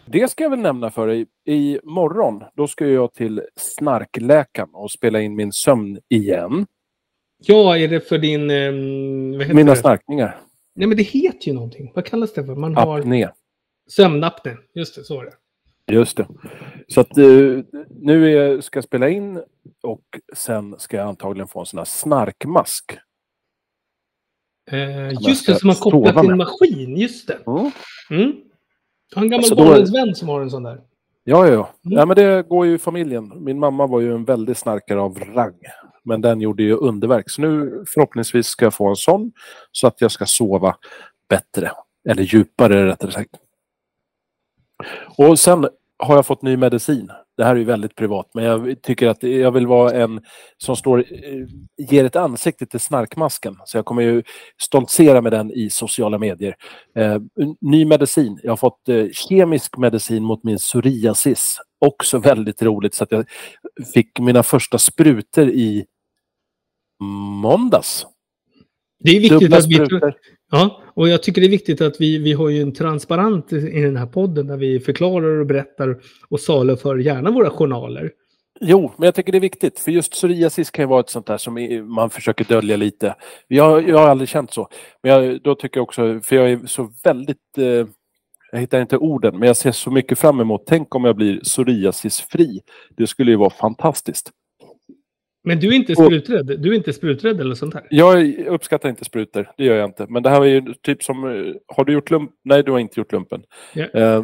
Det ska jag väl nämna för dig. I morgon då ska jag till snarkläkaren och spela in min sömn igen. Ja, är det för din... Heter Mina det? snarkningar. Nej, men det heter ju någonting. Vad kallas det för? Man har Apné. sömnapné. Just det, så är det. Just det. Så att eh, nu är, ska jag spela in och sen ska jag antagligen få en sån här snarkmask. Eh, just det, som man kopplar till en maskin. Just det. Mm. Mm. Jag har en gammal Alltså, då är- barnens vän som har en sån där. Ja, ja, ja. Mm. ja. men det går ju i familjen. Min mamma var ju en väldig snarkare av rang. Men den gjorde ju underverk. Så nu förhoppningsvis ska jag få en sån så att jag ska sova bättre. Eller djupare rättare sagt. Och sen har jag fått ny medicin. Det här är ju väldigt privat, men jag tycker att jag vill vara en som står, eh, ger ett ansikte till snarkmasken. Så jag kommer ju stoltsera med den i sociala medier. Eh, ny medicin. Jag har fått eh, kemisk medicin mot min psoriasis. Också väldigt roligt så att jag fick mina första sprutor i måndags. Det är viktigt Dubbla att vi... Ja, och jag tycker det är viktigt att vi, vi har ju en transparent i den här podden där vi förklarar och berättar och saluför gärna våra journaler. Jo, men jag tycker det är viktigt. För just psoriasis kan ju vara ett sånt där som man försöker dölja lite. Jag, jag har aldrig känt så. Men jag, då tycker jag också, för jag är så väldigt... Eh, jag hittar inte orden, men jag ser så mycket fram emot. Tänk om jag blir psoriasisfri. Det skulle ju vara fantastiskt. Men du är inte Och- spruträdd? Du är inte spruträdd eller sånt här? Jag uppskattar inte sprutor, det gör jag inte. Men det här var ju typ som... eh, Har du gjort lump? Nej, du har inte gjort lumpen. Ja. Eh,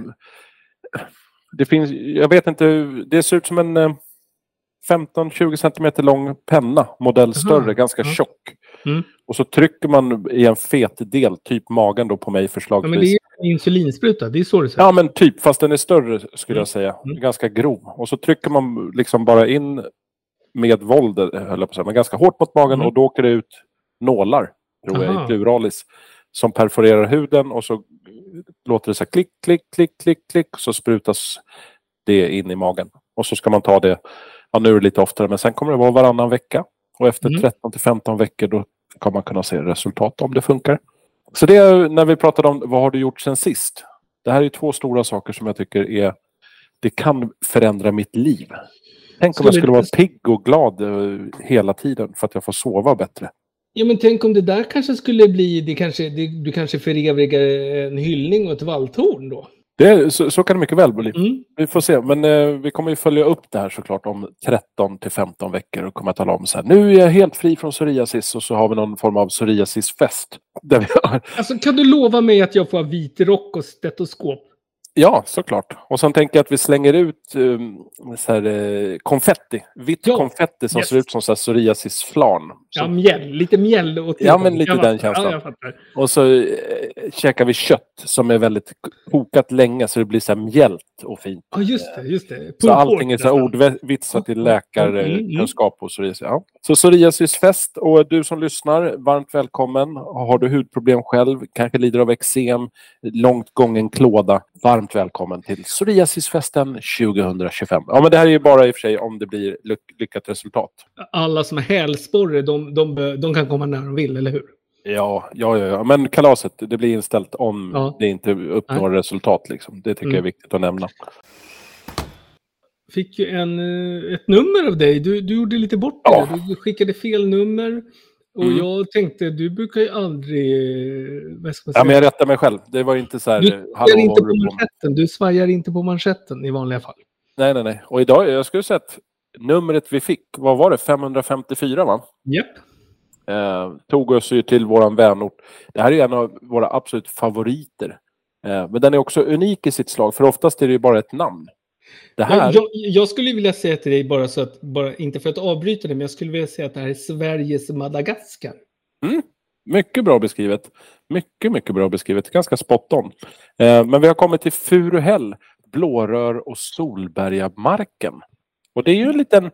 det finns, jag vet inte, det ser ut som en eh, 15-20 centimeter lång penna, modell större, Aha, ganska ja. tjock. Mm. Och så trycker man i en fet del, typ magen då på mig Ja, förslagsvis. men det är en insulinspruta, det är så det ser. Ja, men typ, fast den är större skulle Mm. jag säga. Mm. Ganska grov. Och så trycker man liksom bara in med våld, eh, höll jag på att säga, men ganska hårt mot magen Mm. och då åker det ut nålar, tror jag, Aha. i pluralis, som perforerar huden och så låter det så här klick, klick, klick, klick, klick, så sprutas det in i magen. Och så ska man ta det, ja nu är det lite oftare, men sen kommer det vara varannan vecka. Och efter Mm. 13 till 15 veckor då kan man kunna se resultat om det funkar. Så det är när vi pratade om vad har du gjort sen sist? Det här är två stora saker som jag tycker är det kan förändra mitt liv. Tänk om jag Skulle vara pigg och glad eh, hela tiden för att jag får sova bättre. Ja, men tänk om det där kanske skulle bli, det kanske, det, du kanske förevigar en hyllning och ett valthorn då? Det så, så kan det mycket väl bli. Mm. Vi får se, men eh, vi kommer ju följa upp det här såklart om 13 till 15 veckor och kommer att tala om så här. Nu är jag helt fri från psoriasis och så har vi någon form av psoriasisfest. *laughs* Där vi har, Alltså kan du lova mig att jag får vit rock och stetoskop? Ja, såklart. Och sen tänker jag att vi slänger ut um, så här, eh, konfetti. Vitt Ja, konfetti som yes. ser ut som så här. Så Ja, mjäll. Lite mjäll åt Ja, men lite Jag den känslan. Ja. Och så eh, käkar vi kött som är väldigt kokat länge så det blir så här mjällt och fint. Ja, just det. Just det. Så allting är så här till Mm, mm, läkarkunskap och psoriasis. Ja. Så psoriasisfest och du som lyssnar, varmt välkommen. Har du hudproblem själv, kanske lider av eksem, långt gången klåda, varmt välkommen till psoriasisfesten 2025. Ja, men det här är ju bara i och för sig om det blir lyck lyckat resultat. Alla som har hälsporre, de, de, de kan komma när de vill, eller hur? Ja, ja, ja, ja. men kalaset, det blir inställt om Ja. det inte uppnår resultat. Liksom. Det tycker jag är Mm. viktigt att nämna. Fick ju en, eh, ett nummer av dig. Du, du gjorde lite bort Ja. det. Du skickade fel nummer. Och Mm. jag tänkte, du brukar ju aldrig... Vad ska man säga? Ja, men jag rättar mig själv. Det var inte så här... Du svajar inte på manschetten. Du svajar inte på manschetten i vanliga fall. Nej, nej, nej. Och idag, jag skulle säga att numret vi fick, vad var det? 554 va? Japp. Eh, tog oss ju till våran vänort. Det här är en av våra absolut favoriter. Eh, men den är också unik i sitt slag, för oftast är det ju bara ett namn. Det här, Jag, jag, skulle vilja säga till dig, bara så att, bara, inte för att avbryta det, men jag skulle vilja säga att det här är Sveriges Madagaskar. mycket bra beskrivet. Mycket, mycket bra beskrivet. Ganska spot on. Eh, men vi har kommit till Furuhäll, Blårör och Solbergamarken. Och det är ju en liten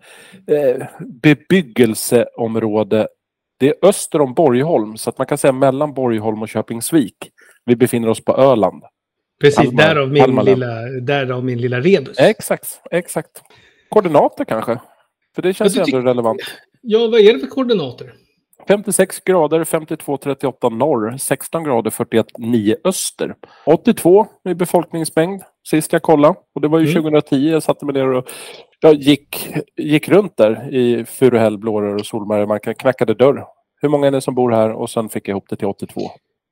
eh, bebyggelseområde. Det är öster om Borgholm, så att man kan säga mellan Borgholm och Köpingsvik. Vi befinner oss på Öland. Precis, Kalmar- därav min, Kalmar lilla, därav min lilla rebus. Exakt, exakt. Koordinater kanske? För det känns Ja, ändå relevant. Ja, vad är det för koordinater? 56 grader 52,38 norr, 16 grader 41,9 öster. 82 i befolkningsmängd. sist jag kollade. Och det var ju Mm. 2010 jag satte mig ner och jag gick, gick runt där i Furuhäll, Blårör och Solbergmarken. Knackade dörr. Hur många är det som bor här? Och sen fick jag ihop det till 82.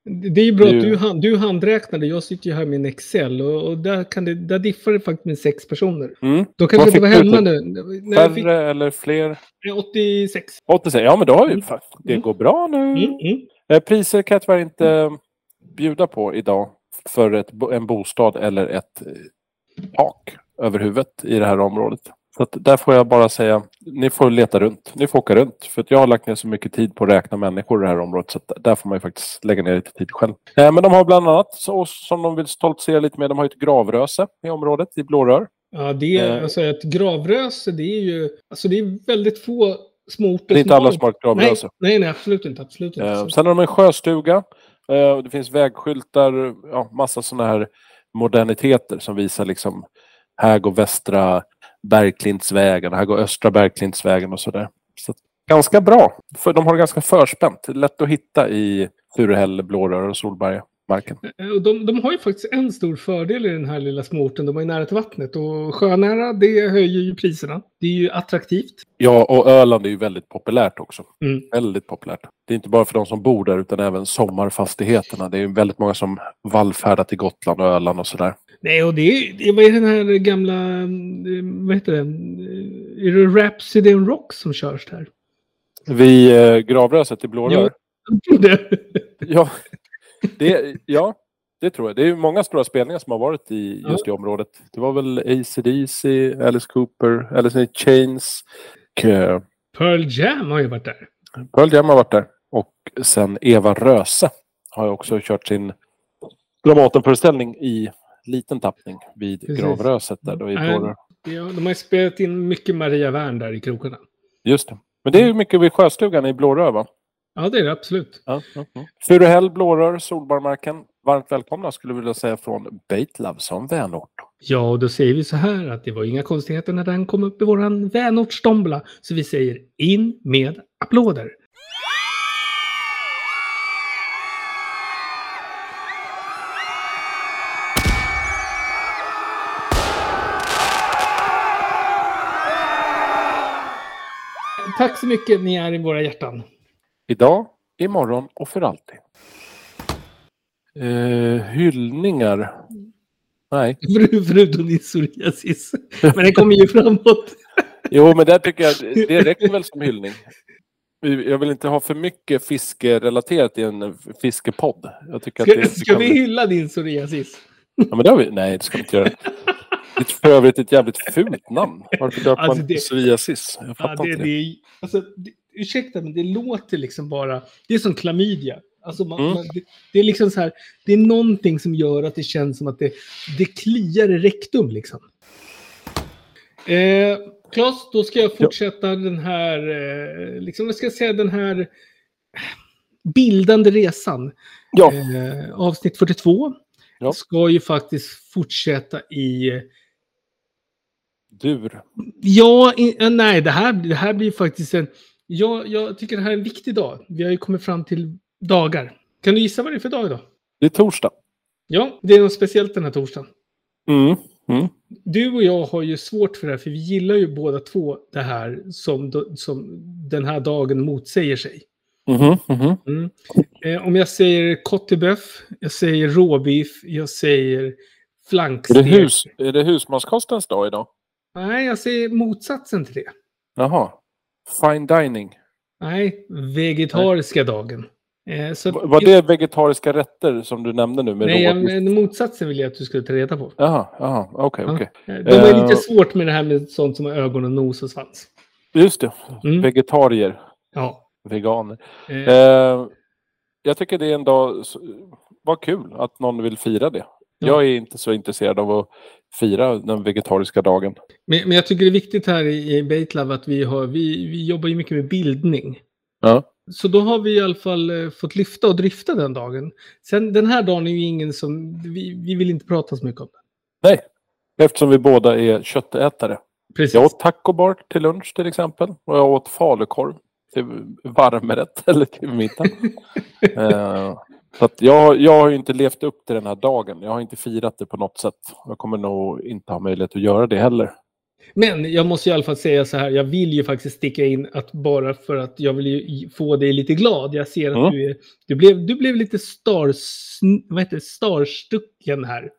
Det är ju bra att du, hand, du handräknade. Jag sitter ju här med en Excel och, och där, kan det, där diffar det faktiskt med sex personer. Mm. Då kan Vad vi inte vara hemma nu. Färre fick eller fler? 86. 86. Ja, men då har vi... Mm. Det Mm. går bra nu. Mm, mm. Eh, Priser kan jag tyvärr inte bjuda på idag för ett, en bostad eller ett eh, tak över huvudet i det här området. Så där får jag bara säga, ni får leta runt. Ni får åka runt. För att jag har lagt ner så mycket tid på att räkna människor i det här området. Så där får man ju faktiskt lägga ner lite tid själv. Eh, men de har bland annat, så, som de vill stoltsera lite med, de har ju ett gravröse i området i Blårör. Ja, det är Eh. alltså ett gravröse. Det är ju alltså det är väldigt få små orter Det är inte alla som har ett Nej, gravröse. nej, nej, absolut inte. Absolut inte. Eh, sen har de en sjöstuga. Eh, och det finns vägskyltar, ja, massa sådana här moderniteter som visar liksom här går västra Bergklintsvägen, här går östra Bergklintsvägen och sådär. Så ganska bra. För de har det ganska förspänt. Lätt att hitta i Furuhäll, Blårör och Solbergamarken. Eh, Och de, de har ju faktiskt en stor fördel i den här lilla småorten. De är nära till vattnet och sjönära, det höjer ju priserna. Det är ju attraktivt. Ja, och Öland är ju väldigt populärt också. Mm. Väldigt populärt. Det är inte bara för de som bor där utan även sommarfastigheterna. Det är ju väldigt många som vallfärdar till Gotland och Öland och sådär. Nej, och det är, vad är den här gamla, eh, vad heter det, Eh, är det Rhapsody and Rock som körs där? Vid eh, gravröset i Blårör. Det- Ja, det, ja, det tror jag. Det är många stora spelningar som har varit i Ja. just det området. Det var väl AC/DC, Alice Cooper, Alice in Chains. och, eh, Pearl Jam har ju varit där. Pearl Jam har varit där. Och sen Eva Röse har ju också kört sin Dramatenföreställning i liten tappning vid Precis. Gravröset där då i. Blårör. Ja, de har ju spelat in mycket Maria Wern där i krokarna. Just det. Men det är ju mycket vid Sjöstugan i Blårör va? Ja, det är det absolut. Ja, ja, ja. Furuhäll, Blårör, Solbarmarken. Varmt välkomna skulle jag vilja säga från Baitlove som vänort. Ja, och då säger vi så här att det var inga konstigheter när den kom upp i våran vänortstombola. Så vi säger in med applåder. Tack så mycket, ni är i våra hjärtan. Idag, imorgon och för alltid. Eh, hyllningar. Nej. För- Förutom din psoriasis. Men den kommer ju framåt. Jo, men där tycker jag det räcker väl som hyllning. Jag vill inte ha för mycket fiskerelaterat i en fiskepodd. Jag tycker att Ska, det, ska vi hylla din psoriasis? Ja, men det har vi... Nej, det ska vi inte göra. Det är för övrigt ett jävligt fult namn. Varför döper Alltså, man det- psoriasis? Jag Ja, fattar det, inte det. det, är- alltså, det, ursäkta, men det låter liksom bara... Det är som klamydia. Alltså man, Mm. man, det, det är liksom så här, det är någonting som gör att det känns som att det, det kliar i rektum liksom. Eh, Claes, då ska jag fortsätta den här, eh, liksom, vad ska jag säga, den här bildande resan. Ja, Eh, avsnitt 42 Ja. ska ju faktiskt fortsätta i dur. Ja, i, eh, nej, det här, det här blir faktiskt en... Jag, jag tycker det här är en viktig dag. Vi har ju kommit fram till dagar. Kan du gissa vad det är för dag idag? Det är torsdag. Ja, det är något speciellt den här torsdagen. Mm. Mm. Du och jag har ju svårt för det här, för vi gillar ju båda två det här som, som den här dagen motsäger sig. Mhm. Mm. Eh, om jag säger kottebuff, jag säger råbiff, jag säger Är, flankstek. det hus, är det husmanskostens dag idag? Nej, jag säger motsatsen till det. Jaha. Fine dining. Nej, vegetariska dagen. Eh, så Va- Var det vegetariska rätter som du nämnde nu? Med Nej, råbiff? men motsatsen vill jag att du skulle ta reda på. Jaha, jaha, okej, Ja. okej. Eh, De har ju Eh, lite svårt med det här med sånt som ögon och nos och svans. Just det. Mm. Vegetarier, Ja. veganer. Eh, Eh, jag tycker det är en dag... Vad kul att någon vill fira det. Ja. Jag är inte så intresserad av att fira den vegetariska dagen. men, men jag tycker det är viktigt här i, i Baitlove att vi, har, vi, vi jobbar ju mycket med bildning. Ja. Så då har vi i alla fall eh, fått lyfta och drifta den dagen. Sen den här dagen är ju ingen som... Vi, vi vill inte prata så mycket om den. Nej, eftersom vi båda är köttätare. Precis. Jag åt tacobar till lunch till exempel. Och jag åt falukorv till varmrätt *laughs* eller till middag. *laughs* eh, Så jag, jag har ju inte levt upp till den här dagen. Jag har inte firat det på något sätt. Jag kommer nog inte ha möjlighet att göra det heller. Men jag måste i alla fall säga så här, jag vill ju faktiskt sticka in att bara för att jag vill ju få dig lite glad. Jag ser att Mm. du, är, du, blev, du blev lite stars, vad heter starstucken här.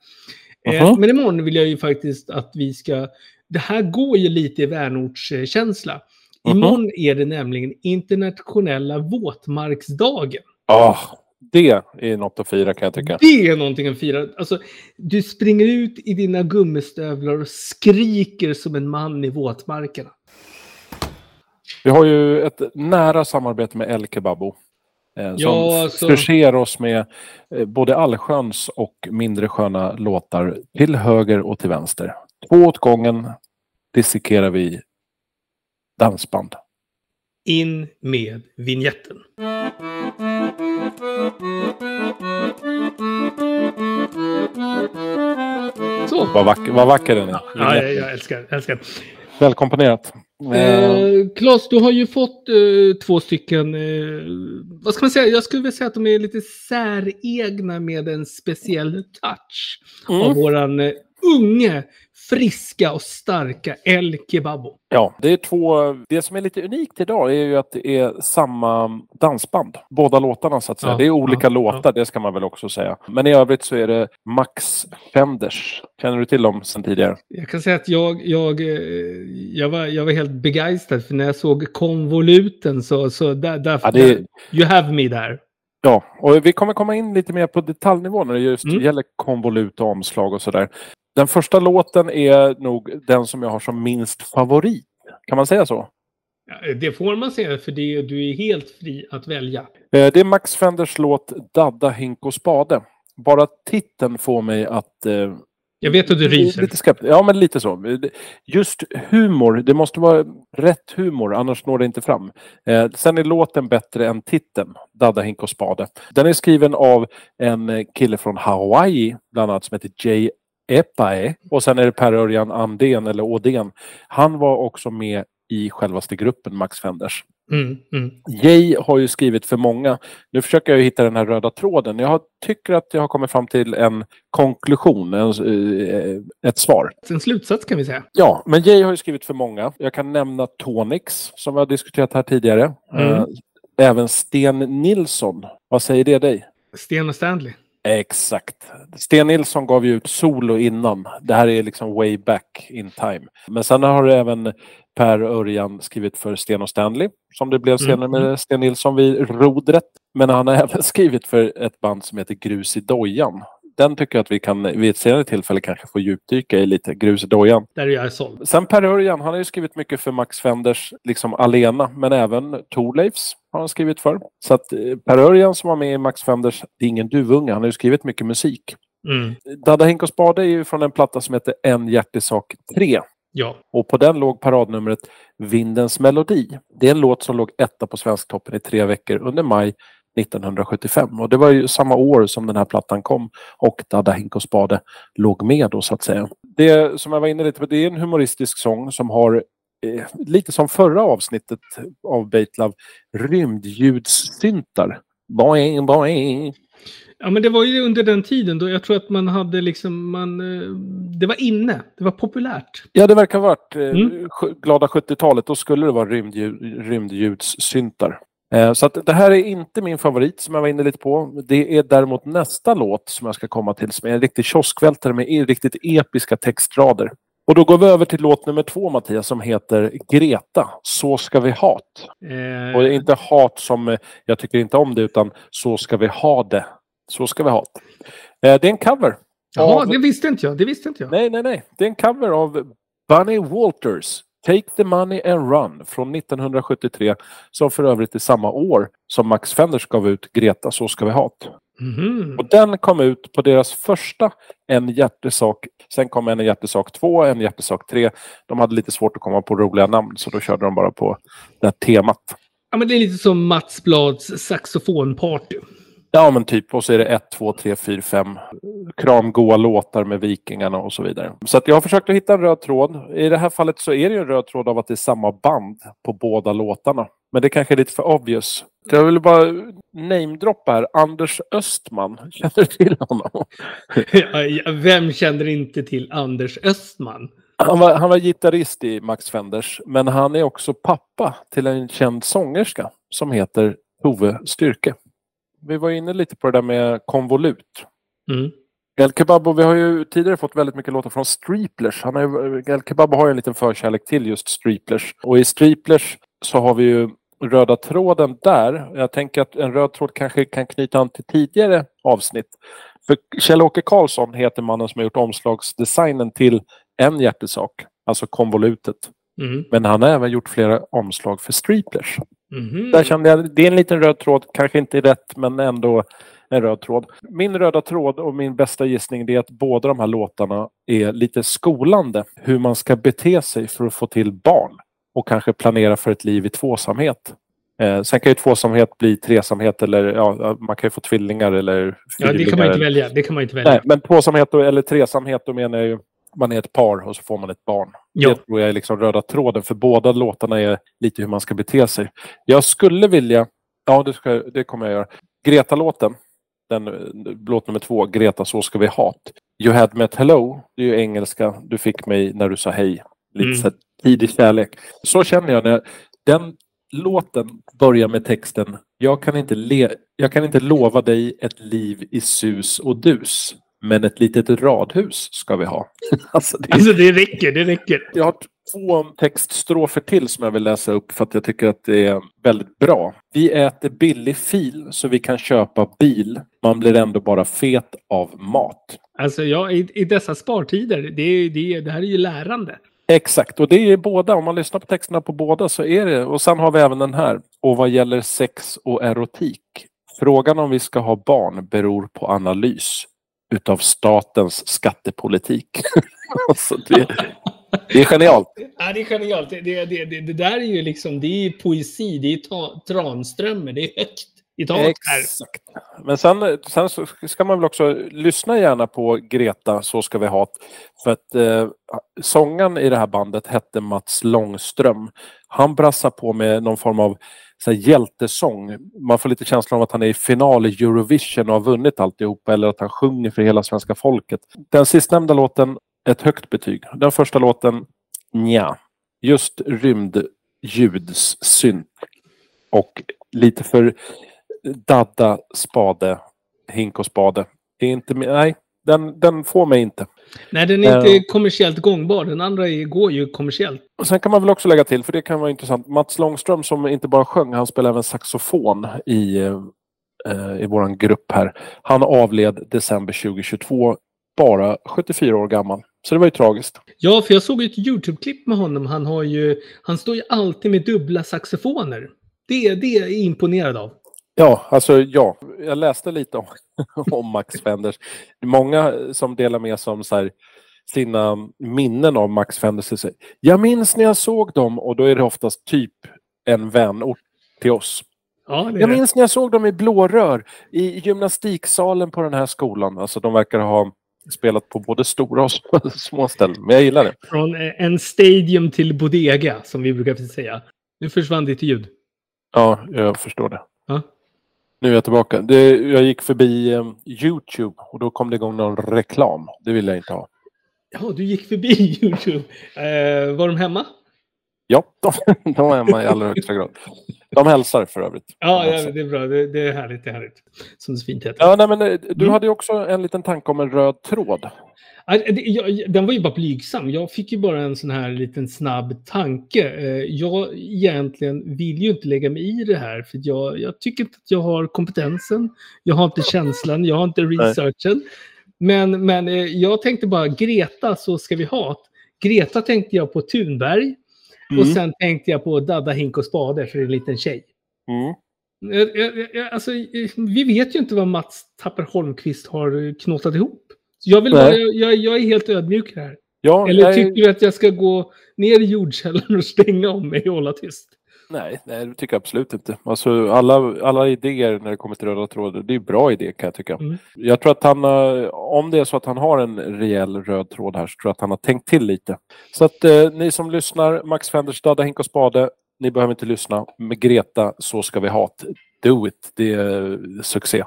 Eh, Mhm. men imorgon vill jag ju faktiskt att vi ska, det här går ju lite i vänortskänsla. Mhm. Imorgon är det nämligen internationella våtmarksdagen. Ah, det är något att fira kan jag tycka. Det är någonting att fira. Alltså, du springer ut i dina gummistövlar och skriker som en man i våtmarkerna. Vi har ju ett nära samarbete med El Kebabo. Eh, som Ja, alltså- förser oss med eh, både allsköns och mindre sköna låtar till höger och till vänster. Två åt gången dissekerar vi dansband. In med vignetten. Så. Vad vacker, vad vacker den är. Ja, jag, jag älskar, älskar. Välkomponerat. Eh, Eh, Claes, du har ju fått eh, två stycken, eh, vad ska man säga, jag skulle vilja säga att de är lite säregna med en speciell touch Mm. av våran eh, unge, friska och starka El Kebabo. Ja, det är två. Det som är lite unikt idag är ju att det är samma dansband. Båda låtarna så att säga. Ja, det är olika ja, låtar, det ska man väl också säga. Men i övrigt så är det Max Fenders. Känner du till dem sedan tidigare? Jag kan säga att jag, jag, eh, jag, var, jag var helt begeistrad för när jag såg konvoluten så, så där, där, Ja, det är- you have me där. Ja, och vi kommer komma in lite mer på detaljnivå när det just Mm. gäller konvolut och omslag och sådär. Den första låten är nog den som jag har som minst favorit. Kan man säga så? Det får man säga för det, du är helt fri att välja. Eh, Det är Max Fenders låt Dadda, hink och spade. Bara titeln får mig att eh, Jag vet att du ryser. Lite skeptisk. Ja, men lite så. Just humor, det måste vara rätt humor, annars når det inte fram. Eh, sen är låten bättre än titeln, Dadda, hink och spade. Den är skriven av en eh, kille från Hawaii, bland annat, som heter Jay Epae. Och sen är det Per-Örjan Andén, eller Ådén. Han var också med i självaste gruppen Max Fenders. Mm, mm. Jay har ju skrivit för många. Nu försöker jag hitta den här röda tråden. Jag har, tycker att jag har kommit fram till en konklusion, en, eh, ett svar. En slutsats kan vi säga. Ja, men Jay har ju skrivit för många. Jag kan nämna Tonix som vi har diskuterat här tidigare. Mm. Eh, Även Sten Nilsson. Vad säger det dig? Sten och Stanley. Exakt. Sten Nilsson gav ju ut solo innan. Det här är liksom way back in time. Men sen har även Per Örjan skrivit för Sten och Stanley, som det blev senare Mm. med Sten Nilsson vid rodret. Men han har *laughs* även skrivit för ett band som heter Grus i dojan. Den tycker jag att vi kan vid ett senare tillfälle kanske få djupdyka i lite. Grus i dojan. Där är jag såld. Sen Per Örjan, han har ju skrivit mycket för Max Fenders, liksom alena, men även Thorleifs har han skrivit för. Så att eh, Per Örjan som var med i Max Fenders, det är ingen duvunge, han har ju skrivit mycket musik. Mm. Dadda Hink och Spade är ju från en platta som heter En hjärtesak 3. Ja. Och på den låg paradnumret Vindens melodi. Det är en låt som låg etta på Svensktoppen i tre veckor under maj 1975. Och det var ju samma år som den här plattan kom och Dadda Hink och Spade låg med då så att säga. Det som jag var inne lite på, det är en humoristisk sång som har eh, lite som förra avsnittet av Baitlove, rymdljudssyntar. Boing, boing. ja, men det var ju under den tiden då jag tror att man hade liksom, man, eh, det var inne, det var populärt. Ja, det verkar ha varit eh, Mm. glada 70-talet. Då skulle det vara rymdljud, rymdljudssyntar. Eh, så att det här är inte min favorit som jag var inne lite på. Det är däremot nästa låt som jag ska komma till som är en riktig kioskvältare med riktigt episka textrader. Och då går vi över till låt nummer två Mattias som heter Greta, Så ska vi hat. Eh, Och det är inte hat som eh, jag tycker inte om det utan Så ska vi ha det. Så ska vi ha det. Eh, det är en cover. Jaha, av- det visste inte jag. Det visste inte jag. Nej, nej, nej. Det är en cover av Bunny Walters. Take the money and run från 1973 som för övrigt är samma år som Max Fenders gav ut Greta så ska vi ha det. Mhm. Och den kom ut på deras första En hjärtesak. Sen kom En hjärtesak 2, En hjärtesak 3. De hade lite svårt att komma på roliga namn så då körde de bara på det här temat. Ja, men det är lite som Mats Blads saxofonparty. Ja, men typ. Och så är det ett, två, tre, fyra, fem kramgoa låtar med Vikingarna och så vidare. Så att jag har försökt att hitta en röd tråd. I det här fallet så är det ju en röd tråd av att det är samma band på båda låtarna. Men det kanske är lite för obvious. Jag vill bara namedroppa här. Anders Östman. Känner du till honom? Vem känner inte till Anders Östman? Han var, han var gitarrist i Max Fenders, men han är också pappa till en känd sångerska som heter Tove Styrke. Vi var inne lite på det där med konvolut. Mm. El Kebabo, vi har ju tidigare fått väldigt mycket låtar från Streeplers. Han är, El Kebabo har ju en liten förkärlek till just Streeplers. Och i Streeplers så har vi ju röda tråden där. Jag tänker att en röd tråd kanske kan knyta an till tidigare avsnitt. För Kjell-Åke Karlsson heter mannen som har gjort omslagsdesignen till en hjärtesak, alltså konvolutet. Mm. Men han har även gjort flera omslag för Streeplers. Mhm. Där kände jag, det är en liten röd tråd, kanske inte rätt men ändå en röd tråd. Min röda tråd och min bästa gissning är att båda de här låtarna är lite skolande. Hur man ska bete sig för att få till barn och kanske planera för ett liv i tvåsamhet. Eh, sen kan ju tvåsamhet bli tresamhet eller ja, man kan ju få tvillingar eller Ja, det kan man inte välja. Det kan man inte välja. Nej, men tvåsamhet och, eller tresamhet, då menar jag ju man är ett par och så får man ett barn. Ja. Det tror jag är liksom röda tråden, för båda låtarna är lite hur man ska bete sig. Jag skulle vilja, ja det, ska, det kommer jag göra, Greta-låten, den, låt nummer två, Greta så ska vi ha. You had met hello, det är ju engelska, du fick mig när du sa hej. Lite Mm. så tidig kärlek. Så känner jag när den låten börjar med texten jag kan, inte le- jag kan inte lova dig ett liv i sus och dus. Men ett litet radhus ska vi ha. *laughs* alltså, det, Alltså det räcker, det räcker. jag har två textstrofer till som jag vill läsa upp för att jag tycker att det är väldigt bra. Vi äter billig fil så vi kan köpa bil. Man blir ändå bara fet av mat. Alltså ja, i, i dessa spartider, det, är- det, det här är ju lärande. Exakt, och det är båda. Om man lyssnar på texterna på båda så är det. Och sen har vi även den här. Och vad gäller sex och erotik. Frågan om vi ska ha barn beror på analys utav statens skattepolitik. *laughs* alltså det, det är genialt. Ja, det är genialt. Det, det, det, det, där är ju liksom, det är poesi, det är ta, Tranströmer, det är högt. Exakt. Men sen, sen så ska man väl också lyssna gärna på Greta, Så ska vi ha För att eh, sången i det här bandet hette Mats Långström. Han brassar på med någon form av så här, hjältesång. Man får lite känslan av att han är i final i Eurovision och har vunnit alltihopa, eller att han sjunger för hela svenska folket. Den sistnämnda låten, ett högt betyg. Den första låten, nja. Just rymdljudssynt och lite för dadda, spade, hink och spade. Det är inte, nej, den, den får mig inte. Nej, den är inte Eh. kommersiellt gångbar. Den andra går ju kommersiellt. Och sen kan man väl också lägga till, för det kan vara intressant, Mats Långström som inte bara sjöng, han spelar även saxofon i, eh, i våran grupp här. Han avled december 2022, bara 74 år gammal. Så det var ju tragiskt. Ja, för jag såg ett YouTube-klipp med honom. Han, har ju, han står ju alltid med dubbla saxofoner. Det, det är jag imponerad av. Ja, alltså ja. Jag läste lite om, *laughs* om Max Fenders. Många som delar med sig om så här, sina minnen av Max Fenders. säger, Jag minns när jag såg dem och då är det oftast typ en vänort till oss. Ja, Jag minns när jag såg dem i blårör i gymnastiksalen på den här skolan. Alltså de verkar ha spelat på både stora och *laughs* små ställen. Men jag gillar det. Från eh, en stadium till bodega, som vi brukar säga. Nu försvann ditt ljud. Ja, jag förstår det. Nu är jag tillbaka. Det, jag gick förbi eh, Youtube och då kom det igång någon reklam. Det vill jag inte ha. Ja, du gick förbi *laughs* YouTube. Eh, var de hemma? Ja, *laughs* de, de är hemma i allra högsta grad. De hälsar för övrigt. Ja, ja det är bra. Det, det är härligt. Det är härligt. Som det fint heter. ja nej, men eh, du Mm. hade ju också en liten tanke om en röd tråd. Den var ju bara blygsam. Jag fick ju bara en sån här liten snabb tanke. Eh, Jag egentligen vill ju inte lägga mig i det här för jag, jag tycker inte att jag har kompetensen. Jag har inte känslan, jag har inte researchen. Men, men eh, jag tänkte bara Greta så ska vi ha. Greta tänkte jag på Thunberg och Mm. sen tänkte jag på Dadda Hink och Spade för en liten tjej. Mm. Alltså, vi vet ju inte vad Mats Tapper Holmqvist har knåtat ihop. Jag, vill bara, jag, jag är helt ödmjuk här. Ja, Eller jag, tycker du att jag ska gå ner i jordkällaren och stänga om mig och hålla tyst? Nej, nej, det tycker jag absolut inte. Alltså, alla, alla idéer när det kommer till röda trådar, det är bra idé kan jag tycka. Mm. Jag tror att han, eh, om det är så att han har en rejäl röd tråd här, så tror jag att han har tänkt till lite. Så att eh, ni som lyssnar, Max Fenderstad, Hink och Spade, ni behöver inte lyssna. Med Greta, så ska vi ha det. Do it, det är succé.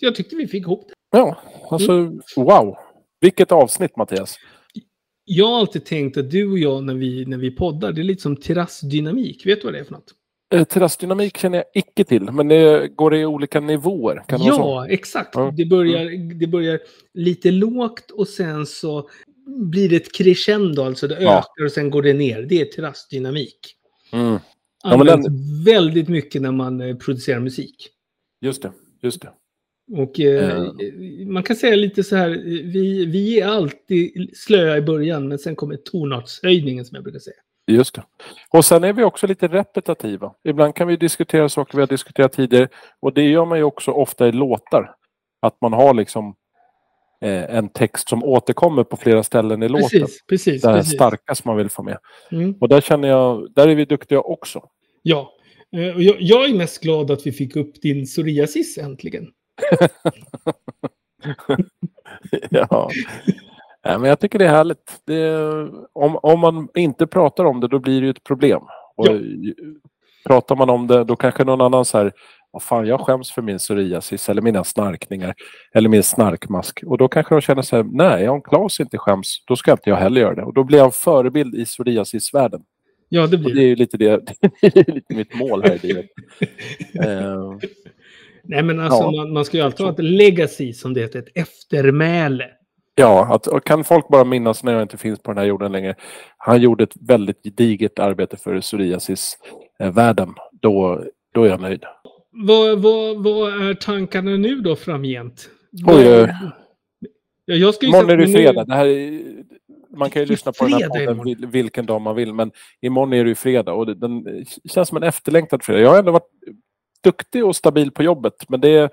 Jag tyckte vi fick ihop det. Ja, alltså wow. Vilket avsnitt Mattias. Jag har alltid tänkt att du och jag när vi, när vi poddar, det är lite som terrassdynamik. Vet du vad det är för något? Eh, terrassdynamik känner jag icke till, men det går i olika nivåer. Kan det vara så? Ja, exakt. Mm. Det, börjar, det börjar lite lågt och sen så blir det ett crescendo, alltså det Ja. ökar och sen går det ner. Det är terrassdynamik. Mm. Ja, Används väldigt mycket när man eh, producerar musik. Just det, just det. Och eh, Eh. man kan säga lite så här, vi, vi är alltid slöa i början, men sen kommer tonartshöjningen som jag brukar säga. Just det. Och sen är vi också lite repetitiva. Ibland kan vi diskutera saker vi har diskuterat tidigare. Och det gör man ju också ofta i låtar. Att man har liksom eh, en text som återkommer på flera ställen i låten. Precis, precis. Det precis. starka som man vill få med. Mm. Och där känner jag, där är vi duktiga också. Ja, Eh, jag är mest glad att vi fick upp din psoriasis äntligen. Ja. Nej, men jag tycker det är härligt. Det om, om man inte pratar om det, då blir det ju ett problem. Och Ja. Pratar man om det, då kanske någon annan säger vad fan, jag skäms för min psoriasis eller mina snarkningar eller min snarkmask. Och då kanske de känner så här, nej, om Claes inte skäms, då ska inte jag heller göra det. Och då blir jag en förebild i psoriasisvärlden. Ja, det Och blir det är ju lite, det, *laughs* det är lite mitt mål här i livet. *laughs* Eh, Nej, men alltså Ja. man, man ska ju alltid ha ett legacy, som det heter, ett eftermäle. Ja, att, och kan folk bara minnas när jag inte finns på den här jorden längre. Han gjorde ett väldigt digert arbete för psoriasis-världen. Då, då är jag nöjd. Vad, vad, vad är tankarna nu då framgent? Oj, Vad-. Ja, jag ska Imorgon är det fredag. Det här är, man kan ju lyssna på den här podden vilken dag man vill. Men imorgon är det ju fredag och det, den känns som en efterlängtad fredag. Jag har ändå varit duktig och stabil på jobbet. Men det är,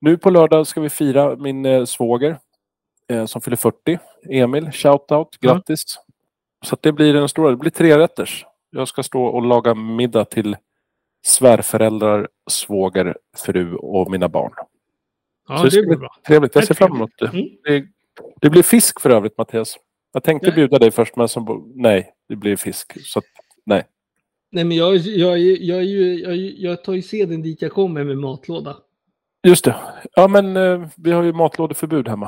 nu på lördag ska vi fira min eh, svåger eh, som fyller 40. Emil, shoutout, Ja. grattis. Så att det blir en stor, det blir tre rätters. Jag ska stå och laga middag till svärföräldrar, svåger, fru och mina barn. Ja, Så det det blir bli bra. Trevligt, jag ser fram emot det. Mm. det. Det blir fisk för övrigt Mattias. Jag tänkte bjuda dig först men så, bo- nej, det blir fisk. Så nej. Men jag, jag, jag, jag, jag tar ju seden dit jag kommer med matlåda. Just det. Ja men eh, vi har ju matlådeförbud hemma.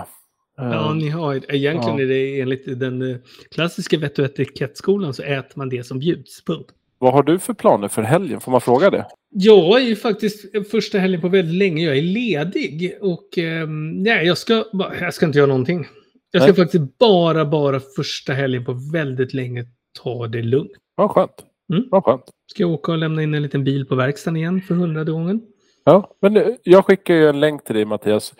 Eh, Ja, ni har Egentligen Ja. är det enligt den eh, klassiska vett och etikettskolan så äter man det som bjuds. Punkt. Vad har du för planer för helgen? Får man fråga det? Jag är ju faktiskt första helgen på väldigt länge. Jag är ledig och ehm, nej, jag ska, jag ska inte göra någonting. Jag ska Nej. faktiskt bara, bara första helgen på väldigt länge ta det lugnt. Ja, skönt. Mm. Ja, skönt. Ska jag åka och lämna in en liten bil på verkstaden igen för hundrade gången? Ja, men eh, jag skickar ju en länk till dig Mattias.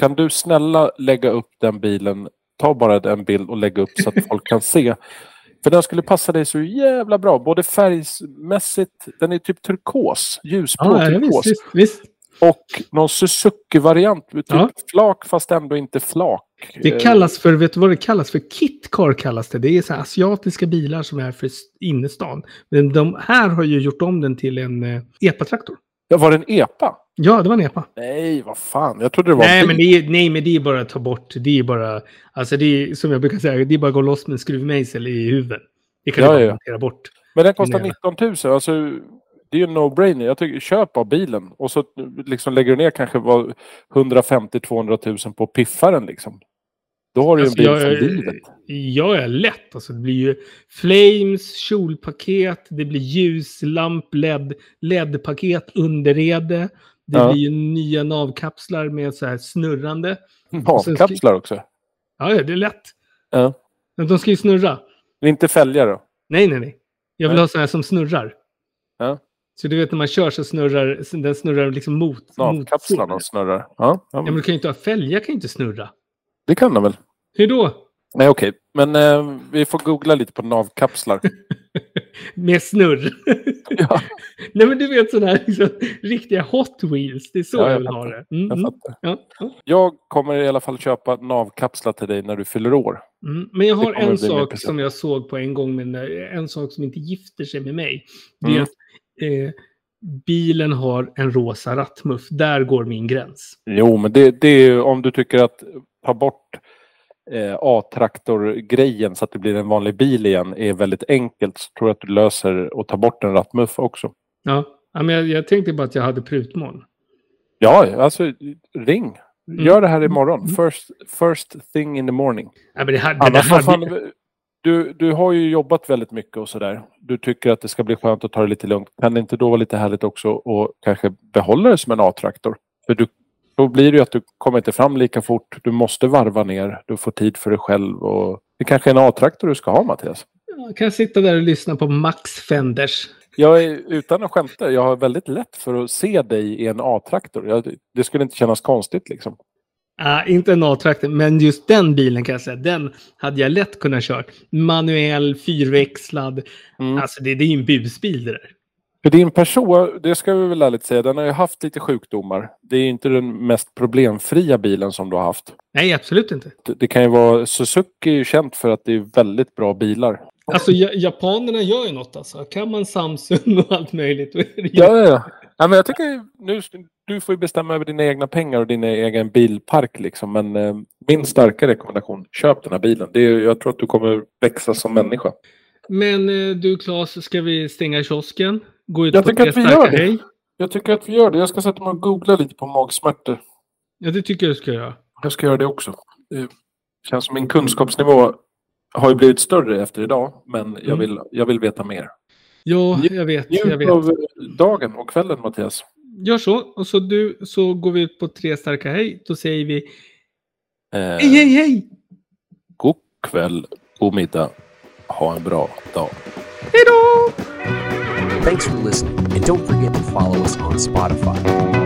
Kan du snälla lägga upp den bilen? Ta bara den bild och lägga upp så att folk kan se. *laughs* För den skulle passa dig så jävla bra. Både färgmässigt, den är typ turkos. Ljusblå Ja, ja, turkos. visst, visst, visst. Och någon Suzuki-variant. Typ Ja. flak fast ändå inte flak. Det Eh, kallas för, vet du vad det kallas för? Kitcar kallas det. Det är så här asiatiska bilar som är för innerstan. Men de här har ju gjort om den till en eh, EPA-traktor. Ja, var det en EPA? Ja, det var en EPA. Nej, vad fan. Jag trodde det var Nej en men, det är, nej, men det är bara att ta bort. Det är bara, alltså det är som jag brukar säga, det är bara att gå loss med en skruvmejsel i huvudet. Det kan Ja, du bara ja. bort. Men den kostar Nej. 19 000. Alltså, det är ju no-brainer. Jag tycker, köp av bilen. Och så liksom lägger du ner kanske vad 150-200 000 på piffaren liksom. Då har du ju en Alltså, bil jag, för livet. jag är lätt. Alltså, det blir ju flames, kjolpaket, det blir ljuslamp, LED, LED-paket, underrede. Det Ja. blir ju nya navkapslar med så här snurrande. Navkapslar också. Ja, det är lätt. Ja. Men de ska ju snurra. Inte fälgar då? Nej, nej, nej. Jag vill Nej. ha så här som snurrar. Ja. Så du vet när man kör så snurrar den snurrar liksom mot. Navkapslarna mot snurrar. Ja, ja, Ja, men du kan ju inte ha fälgar, kan ju inte snurra. det kan de väl. Hur då? Nej, okej. Men eh, vi får googla lite på navkapslar. *laughs* Med snurr. *laughs* Ja, Nej men du vet sådana här liksom, riktiga Hot Wheels. Det är så Ja, jag vill ha det. Mm, jag mm, ja, ja. Jag kommer i alla fall köpa navkapslar till dig när du fyller år. Mm. Men jag har en sak som jag såg på en gång, men eh, en sak som inte gifter sig med mig. Det är Mm. att eh, bilen har en rosa rattmuff. Där går min gräns. Jo, men det, det är ju om du tycker att ta bort eh, A-traktor-grejen så att det blir en vanlig bil igen är väldigt enkelt så tror jag att du löser att ta bort en rattmuff också. Ja, men jag, jag tänkte bara att jag hade prutmån. Ja, alltså ring. Gör det här imorgon. Mm. First, first thing in the morning. Ja, men det det Annars, vad hade, fan, du, du har ju jobbat väldigt mycket och sådär. Du tycker att det ska bli skönt att ta det lite lugnt. Kan det inte då vara lite härligt också och kanske behålla det som en A-traktor? För du, då blir det ju att du kommer inte fram lika fort. Du måste varva ner. Du får tid för dig själv. Och det kanske är en A-traktor du ska ha Mattias. jag kan sitta där och lyssna på Max Fenders. Jag är, utan att skämta, jag har väldigt lätt för att se dig i en A-traktor. Det skulle inte kännas konstigt liksom. Ah, inte en A-traktor, men just den bilen kan jag säga, den hade jag lätt kunnat kört. Manuell, fyrväxlad. Mm. Alltså det, det är ju en busbil det där. För din person, det ska vi väl ärligt säga, den har ju haft lite sjukdomar. Det är inte den mest problemfria bilen som du har haft. Nej, absolut inte. Det, det kan ju vara, Suzuki är ju känt för att det är väldigt bra bilar. Alltså ja, japanerna gör ju något alltså. Kan man Samsung och allt möjligt. ju- Ja, ja. ja men jag tycker nu, du får ju bestämma över dina egna pengar och din egen bilpark liksom. Men eh, min starka rekommendation, köp den här bilen. Det är, jag tror att du kommer växa som människa. Men eh, du Claes, ska vi stänga kiosken? Gå ut Jag på tycker att vi gör det. hej? Jag tycker att vi gör det. Jag ska sätta mig och googla lite på magsmärtor. Ja, det tycker jag du ska göra. Jag ska göra det också. Det känns som min kunskapsnivå har ju blivit större efter idag. Men jag Mm. vill, jag vill veta mer. Ja, jag vet. Jag Njut vet. av dagen och kvällen Mattias. Gör så. Och så, du, så går vi ut på tre starka hej. Då säger vi Eh, hej, hej, hej! God kväll, god middag. Ha en bra dag. Hej då! Thanks for listening, and don't forget to follow us on Spotify.